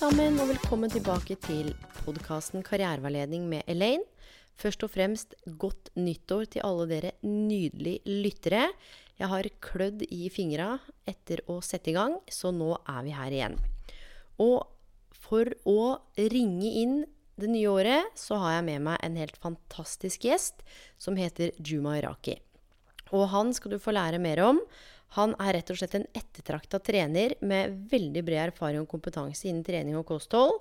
Sammen, og velkommen tilbake til podkasten Karriereveiledning med Elaine. Først og fremst godt nyttår til alle dere nydelige lyttere. Jeg har klødd i fingra etter å sette i gang, så nå er vi her igjen. Og for å ringe inn det nye året, så har jeg med meg en helt fantastisk gjest som heter Juma Iraki. Og han skal du få lære mer om. Han er rett og slett en ettertrakta trener med veldig bred erfaring og kompetanse innen trening og kosthold.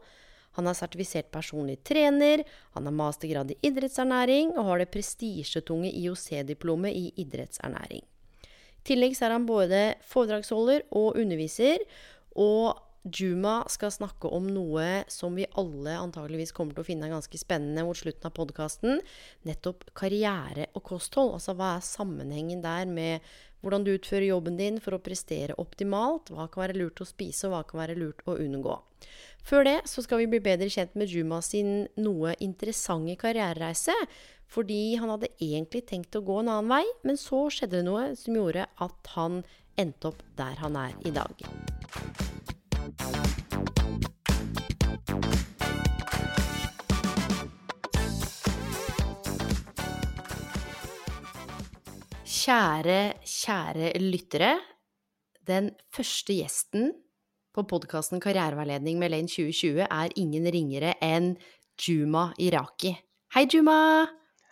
Han er sertifisert personlig trener, han har mastergrad i idrettsernæring og har det prestisjetunge IOC-diplomet i idrettsernæring. I tillegg er han både foredragsholder og underviser. Og Juma skal snakke om noe som vi alle antageligvis kommer til å finne ganske spennende mot slutten av podkasten. Nettopp karriere og kosthold. Altså hva er sammenhengen der med hvordan du utfører jobben din for å prestere optimalt. Hva kan være lurt å spise, og hva kan være lurt å unngå. Før det så skal vi bli bedre kjent med Juma sin noe interessante karrierereise. Fordi han hadde egentlig tenkt å gå en annen vei, men så skjedde det noe som gjorde at han endte opp der han er i dag. Kjære, kjære lyttere. Den første gjesten på podkasten Karriereveiledning med Lane 2020 er ingen ringere enn Juma Iraki. Hei, Juma!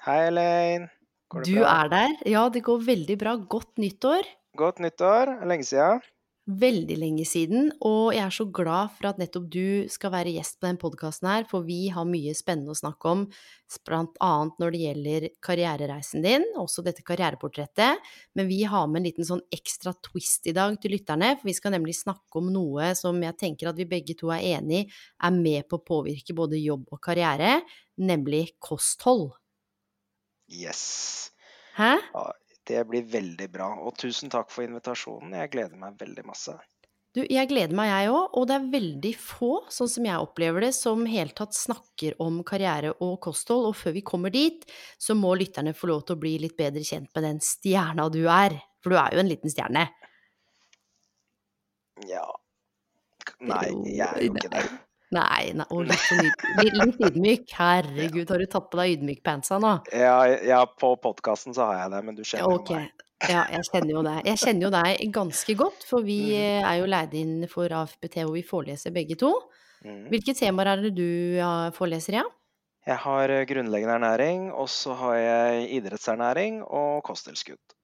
Hei, Elaine. Går det Du bra? er der. Ja, det går veldig bra. Godt nyttår. Godt nyttår. Lenge siden. Veldig lenge siden, og jeg er så glad for at nettopp du skal være gjest på denne podkasten her, for vi har mye spennende å snakke om, blant annet når det gjelder karrierereisen din, også dette karriereportrettet, men vi har med en liten sånn ekstra twist i dag til lytterne, for vi skal nemlig snakke om noe som jeg tenker at vi begge to er enig i er med på å påvirke både jobb og karriere, nemlig kosthold. Yes. Hæ? Det blir veldig bra. Og tusen takk for invitasjonen. Jeg gleder meg veldig masse. Du, jeg gleder meg, jeg òg, og det er veldig få, sånn som jeg opplever det, som helt tatt snakker om karriere og kosthold. Og før vi kommer dit, så må lytterne få lov til å bli litt bedre kjent med den stjerna du er. For du er jo en liten stjerne. Ja Nei, jeg er jo ikke det. Nei, nei og litt, litt, litt ydmyk. Herregud, har du tatt på deg ydmykpantsa nå? Ja, ja på podkasten så har jeg det, men du kjenner jo meg. Ja, jeg kjenner jo deg. Jeg kjenner jo deg ganske godt, for vi eh, er jo leid inn for AFPT og vi foreleser begge to. Mm. Hvilke temaer er det du foreleser i? Ja? Jeg har eh, grunnleggende ernæring, og så har jeg idrettsernæring og kosttilskudd.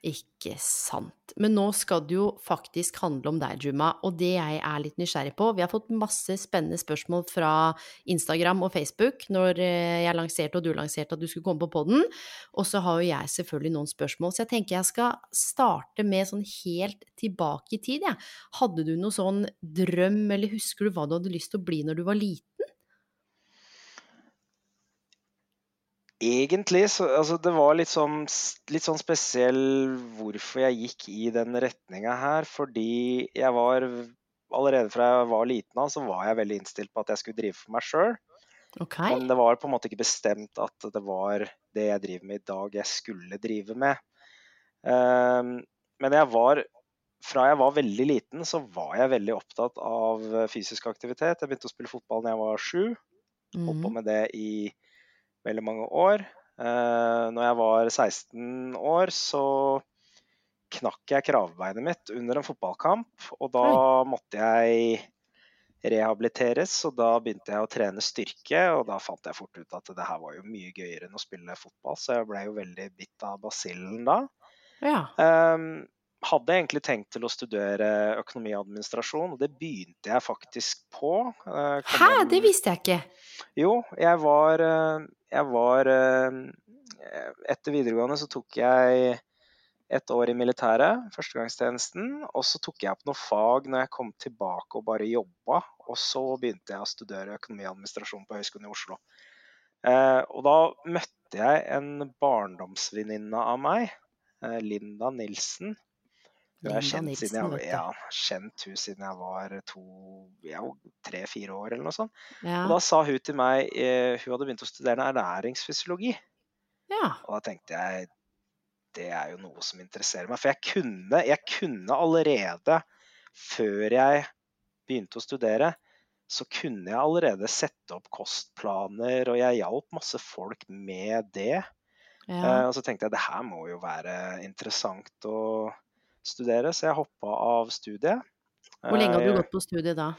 Ikke sant. Men nå skal det jo faktisk handle om deg, Juma, og det jeg er litt nysgjerrig på Vi har fått masse spennende spørsmål fra Instagram og Facebook når eh, jeg lanserte og du lanserte at du skulle komme på podden. Og så har jo jeg selvfølgelig noen spørsmål, så jeg tenker jeg skal starte med sånn helt tilbake i tid, jeg. Hadde du noen sånn drøm, eller husker du hva du hadde lyst til å bli når du var liten? Egentlig så altså det var litt sånn, litt sånn spesiell hvorfor jeg gikk i den retninga her. Fordi jeg var Allerede fra jeg var liten av, så var jeg veldig innstilt på at jeg skulle drive for meg sjøl. Okay. Men det var på en måte ikke bestemt at det var det jeg driver med i dag, jeg skulle drive med. Um, men jeg var Fra jeg var veldig liten, så var jeg veldig opptatt av fysisk aktivitet. Jeg begynte å spille fotball da jeg var sju. Holdt på Mhm. med det i veldig mange år. Uh, når jeg var 16 år, så knakk jeg kravbeinet mitt under en fotballkamp. Og da måtte jeg rehabiliteres, og da begynte jeg å trene styrke. Og da fant jeg fort ut at det her var jo mye gøyere enn å spille fotball, så jeg ble jo veldig bitt av basillen da. Ja. Ehm, hadde egentlig tenkt til å studere økonomi og administrasjon, og det begynte jeg faktisk på. Eh, kom Hæ, hjem- det visste jeg ikke. Jo, jeg var, eh, jeg var eh, Etter videregående så tok jeg et år i militæret, førstegangstjenesten. Og så tok jeg opp noen fag når jeg kom tilbake og bare jobba. Og så begynte jeg å studere økonomi og administrasjon på Høgskolen i Oslo. Eh, og da møtte jeg en barndomsvenninne av meg, eh, Linda Nilsen. Hun har kjent, siden jeg, ja, kjent hun siden jeg var to, ja, tre-fire år eller noe sånt. Ja. Og da sa hun til meg eh, Hun hadde begynt å studere ernæringsfysiologi. ja. Og da tenkte jeg det er jo noe som interesserer meg. For jeg kunne, jeg kunne allerede, før jeg begynte å studere, så kunne jeg allerede sette opp kostplaner, og jeg hjalp masse folk med det. Eh, ja. og så tenkte jeg det her må jo være interessant å studere, så jeg hoppa av studiet. Hvor lenge hadde Eh, du gått på studiet da?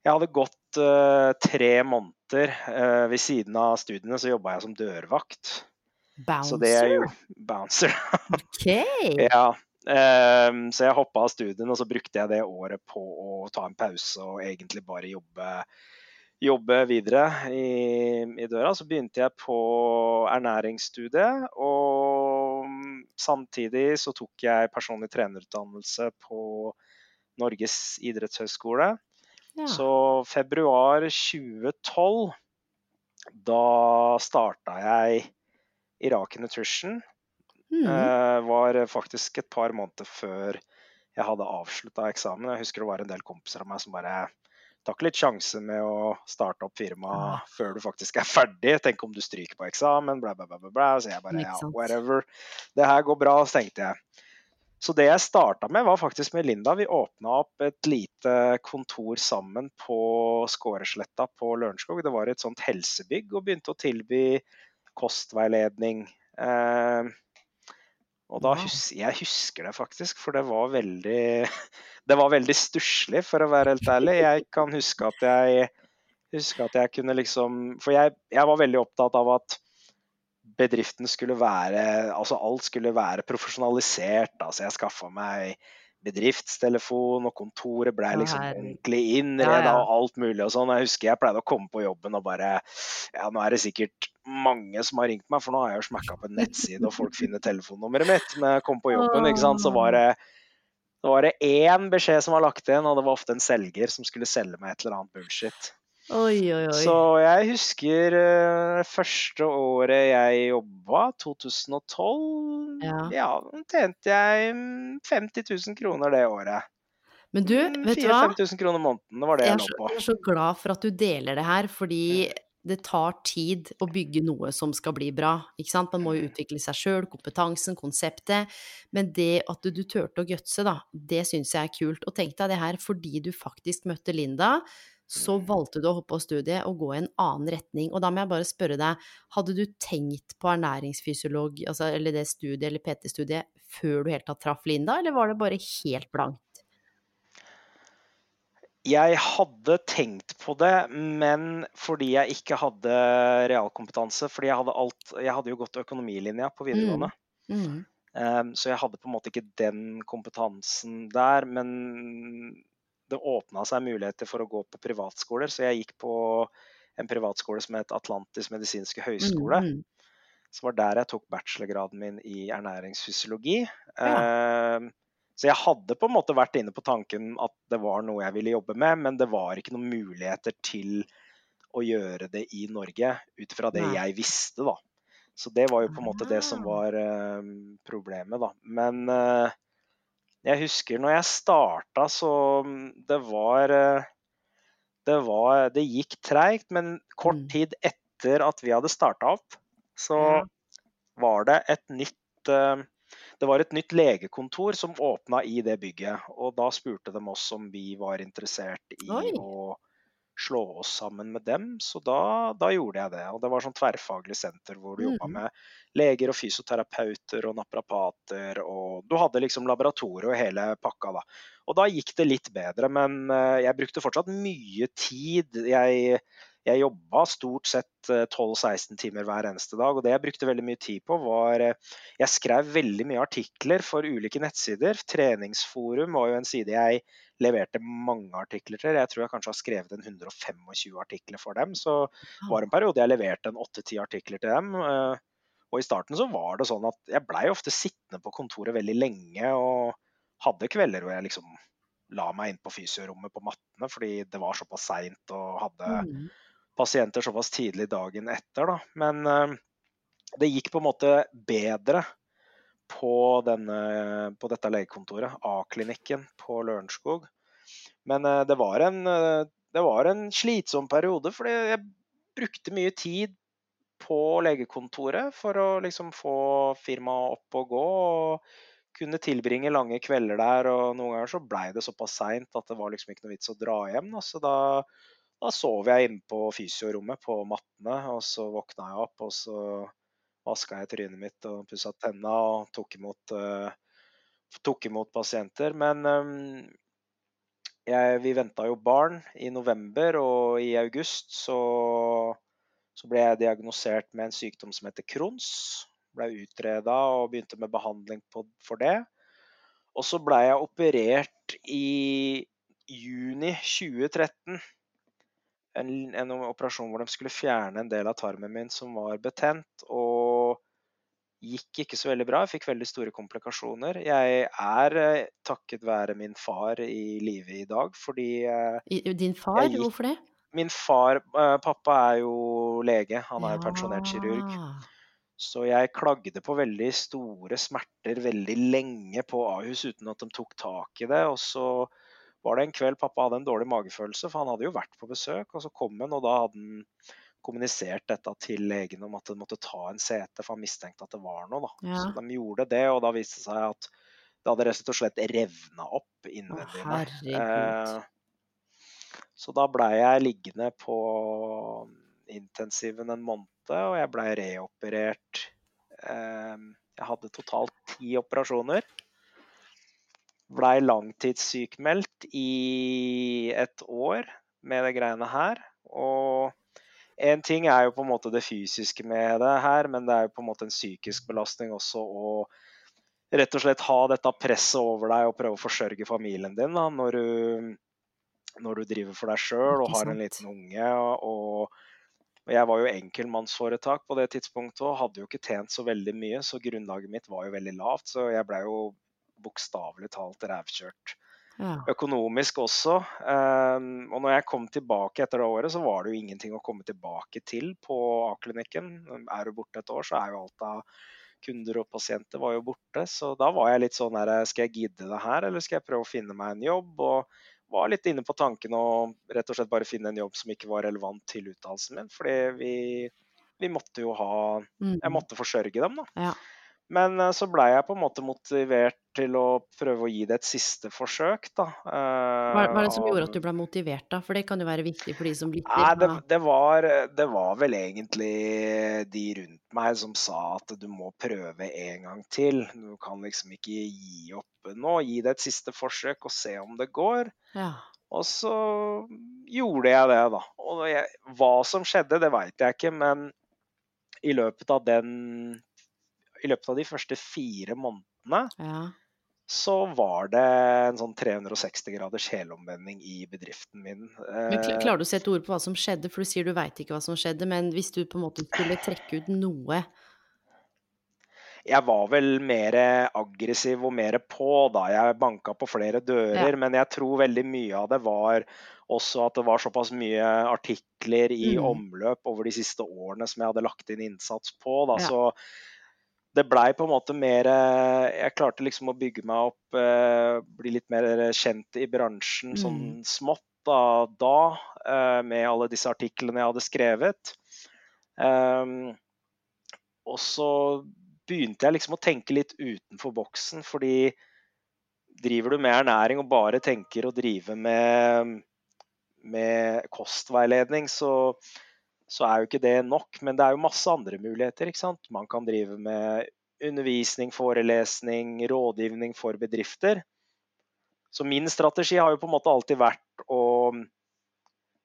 jeg hadde gått uh, tre måneder. Uh, ved siden av studiene så jobba jeg som dørvakt. Så det er jo Bouncer? bouncer. OK! ja. Um, så jeg hoppa av studiene, og så brukte jeg det året på å ta en pause og egentlig bare jobbe, jobbe videre i, i døra. Så begynte jeg på ernæringsstudiet, og samtidig så tok jeg personlig trenerutdannelse på Norges idrettshøgskole. Ja. Så februar 2012, da starta jeg Irak Nutrition. Mm. Eh, var faktisk et par måneder før jeg hadde avslutta eksamen. Jeg husker det var en del kompiser av meg som bare Tar ikke litt sjanse med å starte opp firma Ja. før du faktisk er ferdig. Tenk om du stryker på eksamen, bla, bla. bla, bla. Så jeg bare ja, whatever. Det her går bra, så tenkte jeg. Så det jeg starta med, var faktisk med Linda. Vi åpna opp et lite kontor sammen på Skåresletta på Lørenskog. Det var et sånt helsebygg, og begynte å tilby kostveiledning. Eh, og da hus jeg husker det faktisk, for det var veldig Det var veldig stusslig, for å være helt ærlig. Jeg kan huske at jeg huske at jeg kunne liksom For jeg, jeg var veldig opptatt av at bedriften skulle være Altså alt skulle være profesjonalisert. Altså jeg skaffa meg bedriftstelefon, og kontoret ble liksom ordentlig innreda Ja, ja. og alt mulig og sånn. Jeg husker jeg pleide å komme på jobben og bare Ja, nå er det sikkert mange som har ringt meg, for nå har jeg jo smakka på en nettside, og folk finner telefonnummeret mitt. Men jeg kom på jobben, ikke sant, så var det det var det én beskjed som var lagt inn, og det var ofte en selger som skulle selge meg et eller annet bullshit. Oi, oi, oi. Så jeg husker uh, første året jeg jobba, 2012. Ja. Ja, tjente jeg mm, 50 000 kroner det året. Men du, Mm, vet du hva? 4000-5000 kroner måneden, var det Jeg jeg lå på. jeg er så glad for at du deler det her, fordi det tar tid å bygge noe som skal bli bra. Ikke sant? Man må jo utvikle seg sjøl, kompetansen, konseptet. Men det at du, du turte å gutse, da, det syns jeg er kult. Og tenk deg det her, fordi du faktisk møtte Linda, så valgte du å hoppe av studiet og gå i en annen retning. Og da må jeg bare spørre deg, hadde du tenkt på ernæringsfysiolog, altså, eller det studiet, eller PT-studiet, før du helt tatt traff Linda, eller var det bare helt blankt? Jeg hadde tenkt på det, men fordi jeg ikke hadde realkompetanse. Fordi jeg hadde, alt, jeg hadde jo gått økonomilinja på videregående. Mm. Um, så jeg hadde på en måte ikke den kompetansen der. Men det åpna seg muligheter for å gå på privatskoler, så jeg gikk på en privatskole som het Atlantis medisinske høgskole. Mm, mm. Så var der jeg tok bachelorgraden min i ernæringsfysiologi. Ja. Um, så jeg hadde på en måte vært inne på tanken at det var noe jeg ville jobbe med, men det var ikke noen muligheter til å gjøre det i Norge ut fra det jeg visste, da. Så det var jo på en måte det som Ah. var eh, problemet, da. Men eh, jeg husker når jeg starta, så mm, det var eh, Det var Det gikk treigt, men kort Mm. tid etter at vi hadde starta opp, så var det et nytt eh, det var et nytt legekontor som åpna i det bygget. Og da spurte de oss om vi var interessert i Oi. å slå oss sammen med dem. Så da, da gjorde jeg det. Og det var sånn tverrfaglig senter hvor du jobba Mhm. med leger og fysioterapeuter og naprapater. Og du hadde liksom laboratoriet og hele pakka, da. Og da gikk det litt bedre, men eh, jeg brukte fortsatt mye tid. Jeg, jeg jobba stort sett 12-16 timer hver eneste dag. Og det jeg brukte veldig mye tid på, var Jeg skrev veldig mye artikler for ulike nettsider. Treningsforum var jo en side jeg leverte mange artikler til. Jeg tror jeg kanskje har skrevet en 125 artikler for dem. Så det var en periode jeg leverte en 8-10 artikler til dem. Og i starten så var det sånn at jeg blei ofte sittende på kontoret veldig lenge og hadde kvelder hvor jeg liksom la meg inn på fysiorommet på mattene fordi det var såpass seint og hadde mm. Pasienter såpass tidlig dagen etter. Da. Men uh, det gikk på en måte bedre på, denne, på dette legekontoret, A-klinikken på Lørenskog. Men uh, det, var en, det var en slitsom periode, fordi jeg brukte mye tid på legekontoret for å liksom få firmaet opp og gå. og kunne tilbringe lange kvelder der, og noen ganger så blei det såpass seint at det var liksom ikke noe vits å dra hjem. Så da, da sov jeg inne på fysiorommet på mattene, og så våkna jeg opp, og så vaska jeg trynet mitt og pussa tenna og tok imot, uh, tok imot pasienter. Men um, jeg, vi venta jo barn i november, og i august så, så ble jeg diagnosert med en sykdom som heter Crohns ble utreda og begynte med behandling på, for det. Og så ble jeg operert i juni 2013. En, en, operasjon hvor de skulle fjerne en del av tarmen min som var betent. Og gikk ikke så veldig bra. Jeg fikk veldig store komplikasjoner. Jeg er eh, takket være min far i live i dag fordi eh, Din far? Gikk, Hvorfor det? Min far eh, Pappa er jo lege. Han er ja. pensjonert kirurg. Så jeg klagde på veldig store smerter veldig lenge på Ahus uten at de tok tak i det. Og så var det en kveld pappa hadde en dårlig magefølelse, for han hadde jo vært på besøk. Og så kom han, og da hadde han kommunisert dette til legen om at han måtte ta en CT, for han mistenkte at det var noe. Da. Ja. Så de gjorde det, og da viste det seg at det hadde rett og slett revna opp innvendig. Å, eh, så da blei jeg liggende på intensiven en måned, og jeg blei reoperert. Eh, jeg hadde totalt ti operasjoner. Blei langtidssykmeldt i et år med det greiene her. Og en ting er jo på en måte det fysiske med det her, men det er jo på en måte en psykisk belastning også å rett og slett ha dette presset over deg og prøve å forsørge familien din da, når, du, når du driver for deg sjøl og har en liten unge. og og jeg var jo enkeltmannsforetak på det tidspunktet og hadde jo ikke tjent så veldig mye, så grunnlaget mitt var jo veldig lavt. Så jeg blei jo bokstavelig talt rævkjørt. Ja. Økonomisk også. Um, og når jeg kom tilbake etter det året, så var det jo ingenting å komme tilbake til på A-klinikken. Er du borte et år, så er jo alt av kunder og pasienter var jo borte. Så da var jeg litt sånn her Skal jeg gidde det her, eller skal jeg prøve å finne meg en jobb? Og var litt inne på tanken å rett og slett bare finne en jobb som ikke var relevant til utdannelsen min. Fordi vi, vi, måtte jo ha Jeg mm. måtte forsørge dem, da. Ja. Men eh, så blei jeg på en måte motivert til å prøve å gi det et siste forsøk, da. Hva er det som gjorde at du ble motivert, da? For det kan jo være viktig for de som lytter. Nei, det, det, var, det var vel egentlig de rundt meg som sa at du må prøve en gang til. Du kan liksom ikke gi opp nå. Gi det et siste forsøk og se om det går. Ja. Og så gjorde jeg det, da. Og jeg, hva som skjedde, det veit jeg ikke, men i løpet av den i løpet av de første fire månedene ja. så var det en sånn 360 graders helomvending i bedriften min. Men Klarer du å sette ord på hva som skjedde? For du sier du veit ikke hva som skjedde, men hvis du på en måte skulle trekke ut noe jeg var vel mer aggressiv og mer på da. Jeg banka på flere dører, ja. men jeg tror veldig mye av det var også at det var såpass mye artikler i mm. omløp over de siste årene som jeg hadde lagt inn innsats på. Da. Ja. Så det blei på en måte mer eh, Jeg klarte liksom å bygge meg opp, eh, bli litt mer kjent i bransjen sånn mm. sånn smått da, da, eh, med alle disse artiklene jeg hadde skrevet. Um, og så begynte jeg liksom å tenke litt utenfor boksen, fordi driver du med ernæring og bare tenker å drive med, med kostveiledning, så så er jo ikke det nok. Men det er jo masse andre muligheter. ikke sant? Man kan drive med undervisning, forelesning, rådgivning for bedrifter. Så min strategi har jo på en måte alltid vært å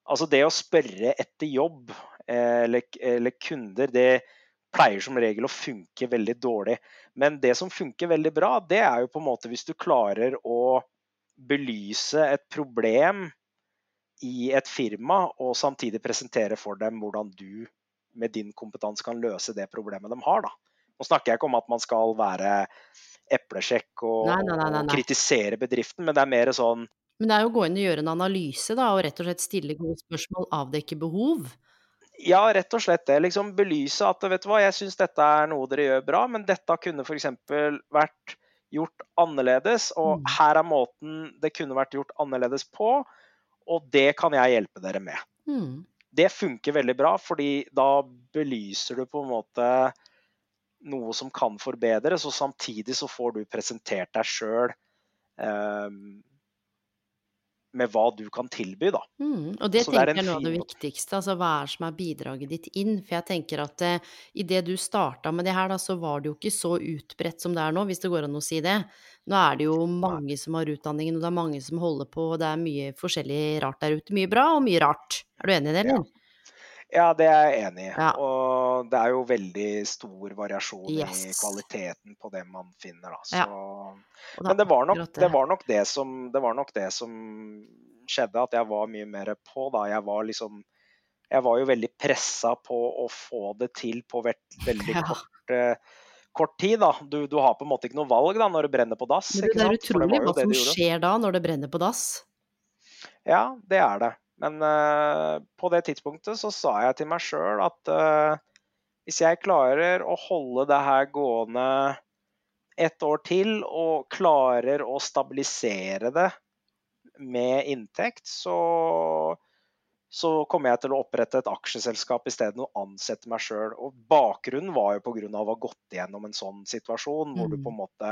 Altså det å spørre etter jobb eh, eller, eller, kunder, det pleier som regel å funke veldig dårlig. Men det som funker veldig bra, det er jo på en måte hvis du klarer å belyse et problem i et firma, og samtidig presentere for dem hvordan du med din kompetanse kan løse det problemet de har. Da. Nå snakker jeg ikke om at man skal være eplesjekk og, nei, nei, nei, og kritisere bedriften, men det er mer sånn Men det er jo å gå inn og gjøre en analyse, da, og rett og slett stille gode spørsmål, avdekke behov? Ja, rett og slett det. Liksom belyse at vet du hva, jeg syns dette er noe dere gjør bra, men dette kunne f.eks. vært gjort annerledes, og mm. her er måten det kunne vært gjort annerledes på, og det kan jeg hjelpe dere med. Mm det funker veldig bra, fordi da belyser du på en måte noe som kan forbedres, og samtidig så får du presentert deg sjøl med hva du kan tilby, da. Mm, og det så tenker jeg er noe av det viktigste, altså hva er som er bidraget ditt inn? For jeg tenker at eh, idet du starta med det her, da, så var det jo ikke så utbredt som det er nå, hvis det går an å si det. Nå er det jo mange som har utdanningen, og det er mange som holder på, og det er mye forskjellig rart der ute. Mye bra og mye rart. Er du enig i det, eller? Ja. Ja det er jeg enig i. Ja. Og det er jo veldig stor variasjon yes. i kvaliteten på det man finner, da. Så... Ja. Men det var, nok, det, var nok det, som, det var nok det som skjedde, at jeg var mye mer på, da. Jeg var liksom Jeg var jo veldig pressa på å få det til på veldig kort uh, kort tid. da. Du, du, har på en måte ikke noe valg da, når det brenner på dass. Men det er utrolig hva som skjer da, når det brenner på dass. Ja, det er det. Men uh, på det tidspunktet så sa jeg til meg sjøl at uh, hvis jeg klarer å holde det her gående et år til, og klarer å stabilisere det med inntekt, så så kommer jeg til å opprette et aksjeselskap isteden og ansette meg sjøl. Bakgrunnen var jo pga. å ha gått igjennom en sånn situasjon hvor mm. du på en måte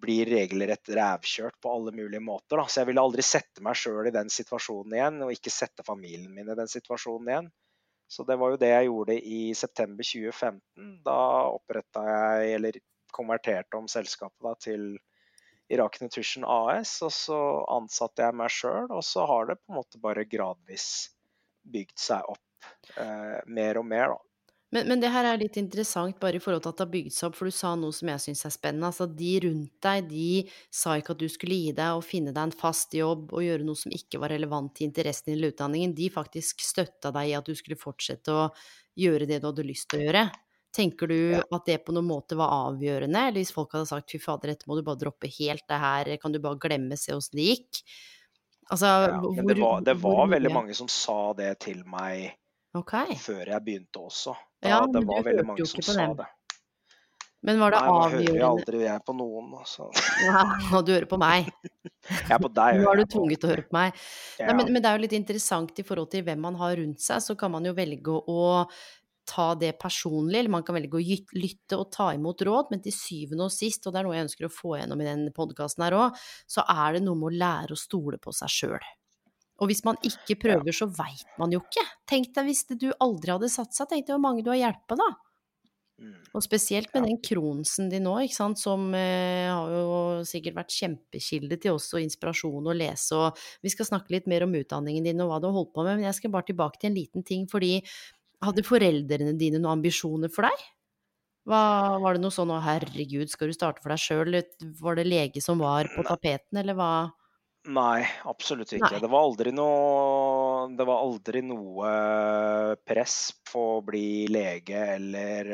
blir regelrett rævkjørt på alle mulige måter. Da. Så jeg ville aldri sette meg sjøl i den situasjonen igjen, og ikke sette familien min i den situasjonen igjen. Så det var jo det jeg gjorde i september 2015. Da oppretta jeg, eller konverterte om selskapet da, til Irak Nutrition AS, og så ansatte jeg meg sjøl. Og så har det på en måte bare gradvis bygd seg opp eh, mer og mer, da. Men, men, det her er litt interessant bare i forhold til at det har bygd seg opp, for du sa noe som jeg syns er spennende. Altså de rundt deg, de sa ikke at du skulle gi deg og finne deg en fast jobb og gjøre noe som ikke var relevant til interessen din eller utdanningen. De faktisk støtta deg i at du skulle fortsette å gjøre det du hadde lyst til å gjøre. Tenker du ja. at det på noen måte var avgjørende, eller hvis folk hadde sagt fy fader, dette må du bare droppe helt, det her kan du bare glemme, se åssen det gikk? Altså, ja, hvor, det var, det var hvor, veldig mange som sa det til meg okay. før jeg begynte også. Da, ja, det var veldig mange som sa det. Men var det Nei, avgjørende Nå hører jeg aldri jeg på noen, altså. Ja, og du hører på meg. jeg er på deg. Nå er du tvunget til å høre på meg. Ja. Nei, men, men, det er jo litt interessant i forhold til hvem man har rundt seg, så kan man jo velge å ta det personlig, eller man kan velge å lytte og ta imot råd, men til syvende og sist, og det er noe jeg ønsker å få gjennom i den podkasten her òg, så er det noe med å lære å stole på seg sjøl. Og hvis man ikke prøver, så veit man jo ikke. Tenk deg hvis du aldri hadde satsa, tenk deg hvor mange du har hjulpet, da. Mm. Og spesielt med den Kronsen din nå, ikke sant, som eh, har jo sikkert vært kjempekilde til oss og inspirasjon å lese, og vi skal snakke litt mer om utdanningen din og hva du har holdt på med, men jeg skal bare tilbake til en liten ting, fordi hadde foreldrene dine noen ambisjoner for deg? Hva, var det noe sånn 'å herregud, skal du starte for deg sjøl', var det lege som var på tapeten, eller hva? Nei, absolutt ikke. Nei. Det, var noe, det var aldri noe press på å bli lege eller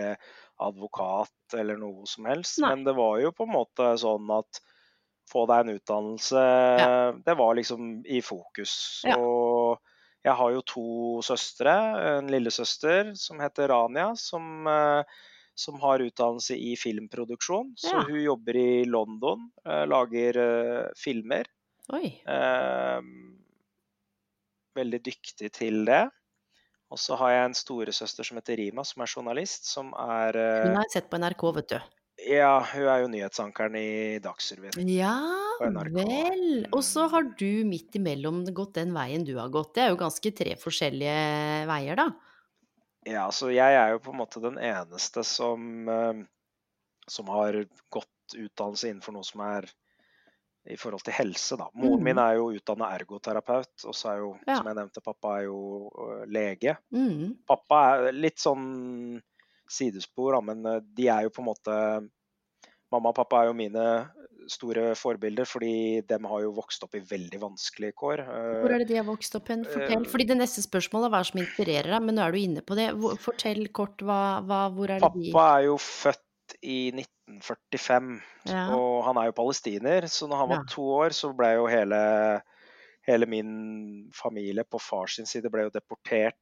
advokat eller noe som helst. Nei. Men det var jo på en måte sånn at få deg en utdannelse, ja. det var liksom i fokus. Ja. Og jeg har jo to søstre. En lillesøster som heter Rania, som, eh, som har utdannelse i filmproduksjon. Så ja. hun jobber i London, eh, lager eh, filmer. Eh, veldig dyktig til det. Og så har jeg en storesøster som heter Rima, som er journalist. Som er Hun har jeg sett på NRK, vet du. Ja, hun er jo nyhetsankeren i Dagsrevyen. Ja vel. Og så har du midt imellom gått den veien du har gått. Det er jo ganske tre forskjellige veier, da. Ja, så jeg er jo på en måte den eneste som, eh, som har gått utdannelse innenfor noe som er i forhold til helse, da. Moren min Mm. er jo utdanna ergoterapeut, og så er jo, Ja. som jeg nevnte, pappa er jo uh, lege. Mm. Pappa er litt sånn sidespor, da, men øh, de er jo på en måte Mamma og pappa er jo mine store forbilder, fordi de har jo vokst opp i veldig vanskelige kår. Hvor Eh, er det de har vokst opp hen? Fortell. Fordi det neste spørsmålet er hva som inspirerer deg, men nå er du inne på det. Fortell kort, hva, hva, hvor er det de Pappa er jo født i 1945, Ja. og han er jo palestiner. Så når han var to år, så ble jo hele, hele min familie på fars side ble jo deportert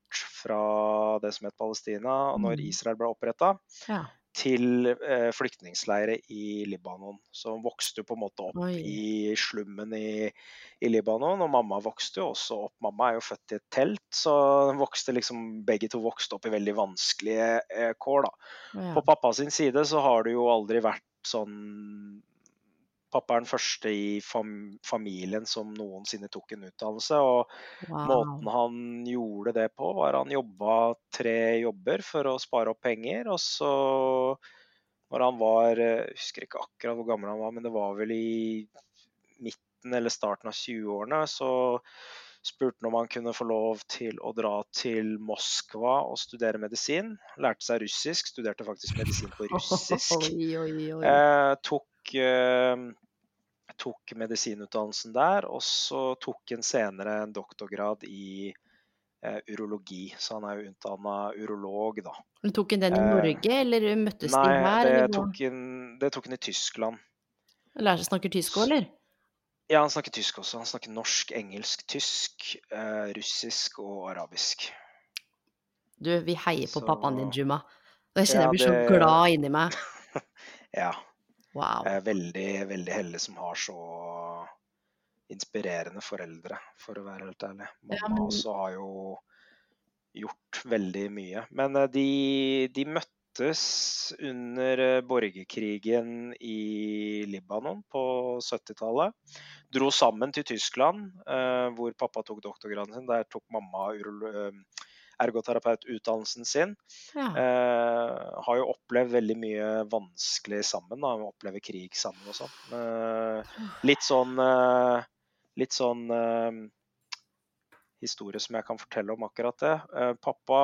fra det som het Palestina, når Mm. Israel ble oppretta, Ja. Til eh, flyktningleirer i Libanon. Så hun vokste jo på en måte opp Oi. i slummen i, i Libanon, og mamma vokste jo også opp. Mamma er jo født i et telt, så vokste liksom, begge to vokste opp i veldig vanskelige eh, kår. da. Ja. På pappa sin side så har det jo aldri vært sånn Pappa er den første i fam familien som noensinne tok en utdannelse. Og måten han gjorde det på, var han jobba tre jobber for å spare opp penger. Og så, når han var eh, Jeg husker ikke akkurat hvor gammel han var, men det var vel i midten eller starten av 20-årene, så spurte han om han kunne få lov til å dra til Moskva og studere medisin. Lærte seg russisk, studerte faktisk medisin på russisk. Eh, tok, eh, tok medisinutdannelsen der, og så tok han senere en doktorgrad i eh, urologi. Så han er jo utdanna urolog, da. Men Tok han den i eh, Norge, eller møttes de Nei, her? det han, det tok han i Tyskland. Lærer seg snakker tysk òg, eller? Ja, han snakker tysk også. Han snakker norsk, engelsk, tysk, eh, russisk og arabisk. Du, vi heier på Så- pappaen din, Juma. Jeg kjenner Ja, jeg blir så glad inni meg. Ja. Wow. Jeg er veldig, veldig heldig som har så inspirerende foreldre, for å være helt ærlig. Mamma Ja, men- også har jo gjort veldig mye. Men eh, de, de møttes under eh, borgerkrigen i Libanon på 70-tallet. Dro sammen til Tyskland, eh, hvor pappa tok doktorgraden sin. Der tok mamma eh, ergoterapeututdannelsen sin. Ja. Eh, har jo opplevd veldig mye vanskelig sammen. da, Opplever krig sammen og sånn. Eh, litt sånn eh, Litt sånn eh, historie som jeg kan fortelle om akkurat det. Eh, pappa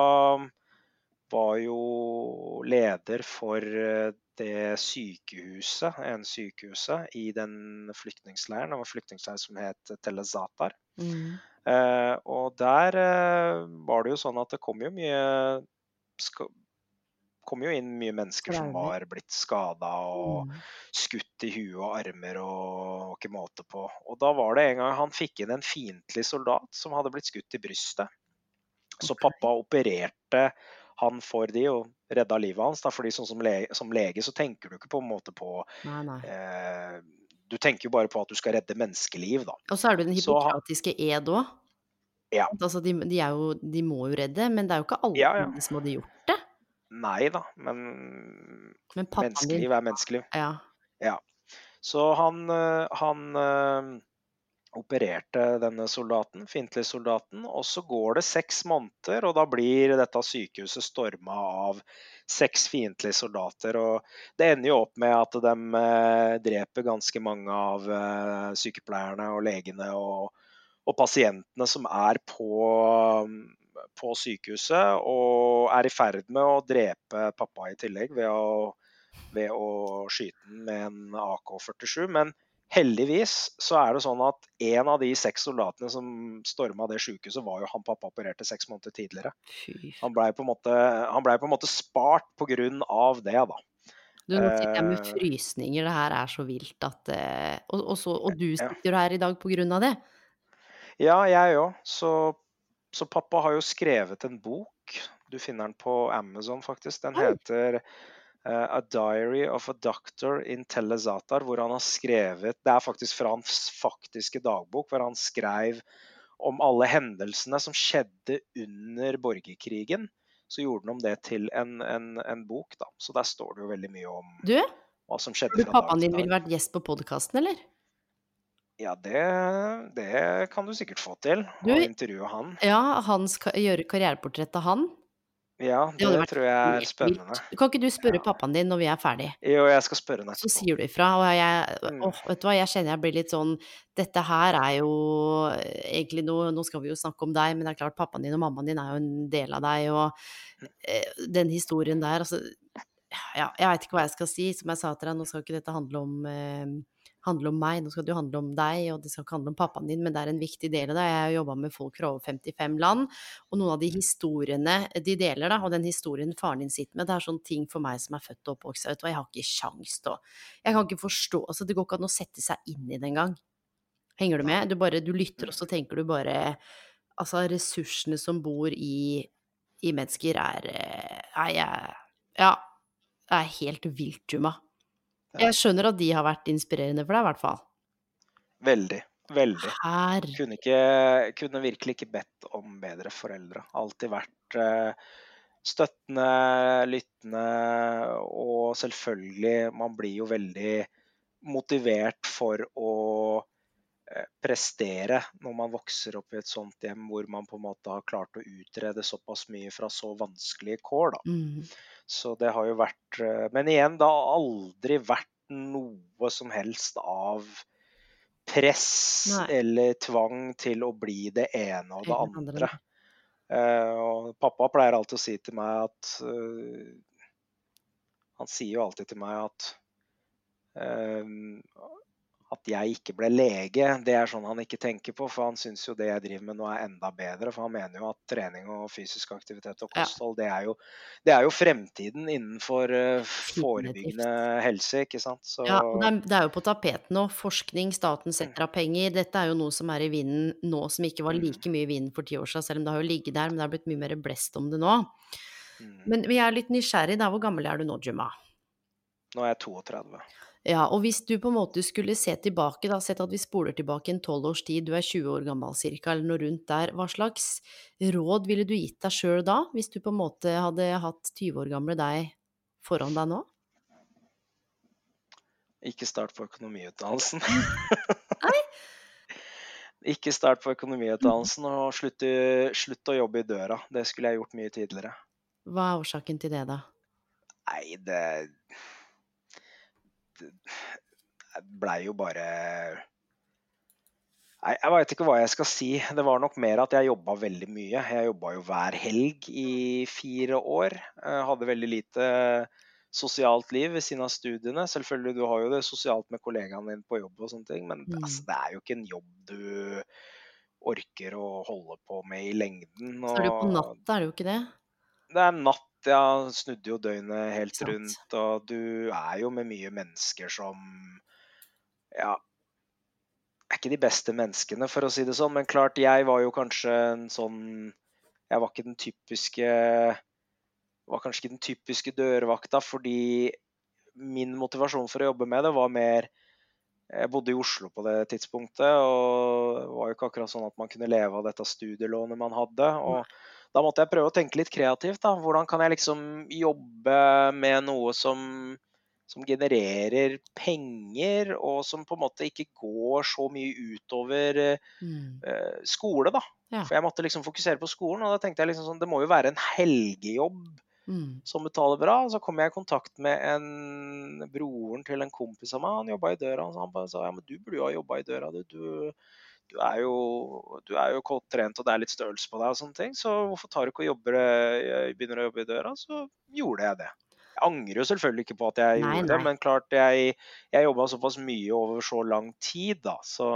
var jo leder for eh, det sykehuset, en sykehuset i den flyktningleiren. Det var en flyktningleir som het Telezatar. Mm. Eh, og der eh, var det jo sånn at det kom jo mye kom jo inn mye mennesker som var blitt skada og Mm. skutt i huet og armer og, ikke måte på. Og da var det en gang han fikk inn en fiendtlig soldat som hadde blitt skutt i brystet. Så pappa opererte han for de og redda livet hans. Da, fordi sånn som, lege, som lege så tenker du ikke på en måte på Nei, nei. eh, Du tenker jo bare på at du skal redde menneskeliv, da. Og så er det den hippokratiske ed òg. Ja. Altså, de, de, jo, de må jo redde, men det er jo ikke alle Ja, ja. som hadde gjort det. Nei da, men Men menneskeliv er menneskeliv. Ja. Så han, eh, han eh, opererte denne soldaten, fiendtlige soldaten, og så går det seks måneder, og da blir dette sykehuset storma av seks fiendtlige soldater. Og det ender jo opp med at de eh, dreper ganske mange av eh, sykepleierne og legene og, og pasientene som er på, på sykehuset, og er i ferd med å drepe pappa i tillegg ved å ved å skyte den med en AK-47. Men heldigvis så er det sånn at en av de seks soldatene som storma det sykehuset, var jo han pappa opererte seks måneder tidligere. Han blei på, en måte- han ble på en måte spart pga. det, da. Du, nå sitter jeg med Eh. frysninger, det her er så vilt at eh, og, og, så, og du sitter her i dag av det. Ja, jeg òg. Så, så pappa har jo skrevet en bok. Du finner den på Amazon, faktisk. Den heter eh, A Diary of a Doctor in Telezatar, hvor han har skrevet Det er faktisk fra hans faktiske dagbok, hvor han skrev om alle hendelsene som skjedde under borgerkrigen. Så gjorde han om det til en, en, en bok, da. Så der står det jo veldig mye om Du, hva som tror skjedde du fra dag pappaen din ville vært gjest på podkasten, eller? Ja, det, det kan du sikkert få til. Du- Å intervjue han. Ja, han skal gjøre karriereportrett av han. Ja, Det det tror jeg er spennende. Kan ikke du spørre Ja. pappaen din når vi er ferdig? Jo, jeg skal spørre henne Så sier du ifra. Og jeg Mm. å, vet du hva, jeg kjenner jeg blir litt sånn Dette her er jo egentlig noe Nå skal vi jo snakke om deg, men det er klart pappaen din og mammaen din er jo en del av deg, og eh, den historien der, altså Ja, jeg veit ikke hva jeg skal si. Som jeg sa til deg, nå skal ikke dette handle om eh, handle om meg, nå skal det jo handle om deg, og det skal ikke handle om pappaen din, men det er en viktig del av det. Jeg har jobba med folk fra over 55 land, og noen av de historiene de deler, da, og den historien faren din sitter med, det er sånne ting for meg som er født og oppvokst vet du hva, jeg har ikke sjans til å Jeg kan ikke forstå Altså, det går ikke an å sette seg inn i det engang. Henger du med? Du bare Du lytter, og så tenker du bare Altså, ressursene som bor i, i mennesker, er eh, Nei, jeg Ja. Det er helt vilt, Juma. Jeg skjønner at de har vært inspirerende for deg, i hvert fall. Veldig. Veldig. Kunne, ikke, kunne virkelig ikke bedt om bedre foreldre. Alltid vært uh, støttende, lyttende, og selvfølgelig Man blir jo veldig motivert for å eh, prestere når man vokser opp i et sånt hjem hvor man på en måte har klart å utrede såpass mye fra så vanskelige kår. Da. mm, Så det har jo vært eh, Men igjen, det har aldri vært noe som helst av press Nei. eller tvang til å bli det ene og det andre. Eh, og pappa pleier alltid å si til meg at eh, Han sier jo alltid til meg at at jeg ikke ble lege, det er sånn han ikke tenker på. For han syns jo det jeg driver med nå er enda bedre. For han mener jo at trening og fysisk aktivitet og kosthold, det, er jo, det er jo fremtiden innenfor eh, forebyggende helse, ikke sant. Så Ja, og det er, det er jo på tapeten nå. Forskning, staten Mm. setter av penger. Dette er jo noe som er i vinden nå, som ikke var Mm. like mye i vinden for ti år siden, selv om det har jo ligget der, men det har blitt mye mer blest om det nå. mm, Men jeg er litt nysgjerrig, da. Hvor gammel er du nå, Juma? nå er jeg 32. Ja, og hvis du på en måte skulle se tilbake, da, sett at vi spoler tilbake en tolv års tid, du er 20 år gammel cirka, eller noe rundt der, hva slags råd ville du gitt deg sjøl da, hvis du på en måte hadde hatt 20 år gamle deg foran deg nå? Ikke start på økonomiutdannelsen. Nei? Ikke start på økonomiutdannelsen og slutt, slutt å jobbe i døra. Det skulle jeg gjort mye tidligere. Hva er årsaken til det, da? Nei, det Det blei jo bare Nei, jeg veit ikke hva jeg skal si. Det var nok mer at jeg jobba veldig mye. Jeg jobba jo hver helg i fire år. Jeg hadde veldig lite sosialt liv ved siden av studiene. Selvfølgelig, du har jo det sosialt med kollegaene dine på jobb og sånne ting, men Mm. altså, det er jo ikke en jobb du orker å holde på med i lengden. Så er det jo på og- natta, er det jo ikke det? det er natt, ja. Snudde jo døgnet helt rundt. Og du er jo med mye mennesker som Ja. Er ikke de beste menneskene, for å si det sånn. Men klart, jeg var jo kanskje en sånn Jeg var ikke den typiske Var kanskje ikke den typiske dørvakta, fordi min motivasjon for å jobbe med det var mer jeg bodde i Oslo på det tidspunktet, og det var jo ikke akkurat sånn at man kunne leve av dette studielånet man hadde. og da måtte jeg prøve å tenke litt kreativt. da. Hvordan kan jeg liksom jobbe med noe som, som genererer penger, og som på en måte ikke går så mye utover Mm. uh, skole, da. Ja. For jeg måtte liksom fokusere på skolen, og da tenkte jeg liksom sånn, det må jo være en helgejobb Mm. som betaler bra. Så kom jeg i kontakt med en broren til en kompis av meg. Han jobba i døra. Og han bare sa ja, men du burde jo ha jobba i døra, du. du. Du er jo, du er jo godt trent og det er litt størrelse på deg og sånne ting, så hvorfor tar du ikke og jobber, begynner å jobbe i døra? Så gjorde jeg det. Jeg angrer jo selvfølgelig ikke på at jeg Nei, gjorde nei. det, men klart jeg, jeg jobba såpass mye over så lang tid, da. Så,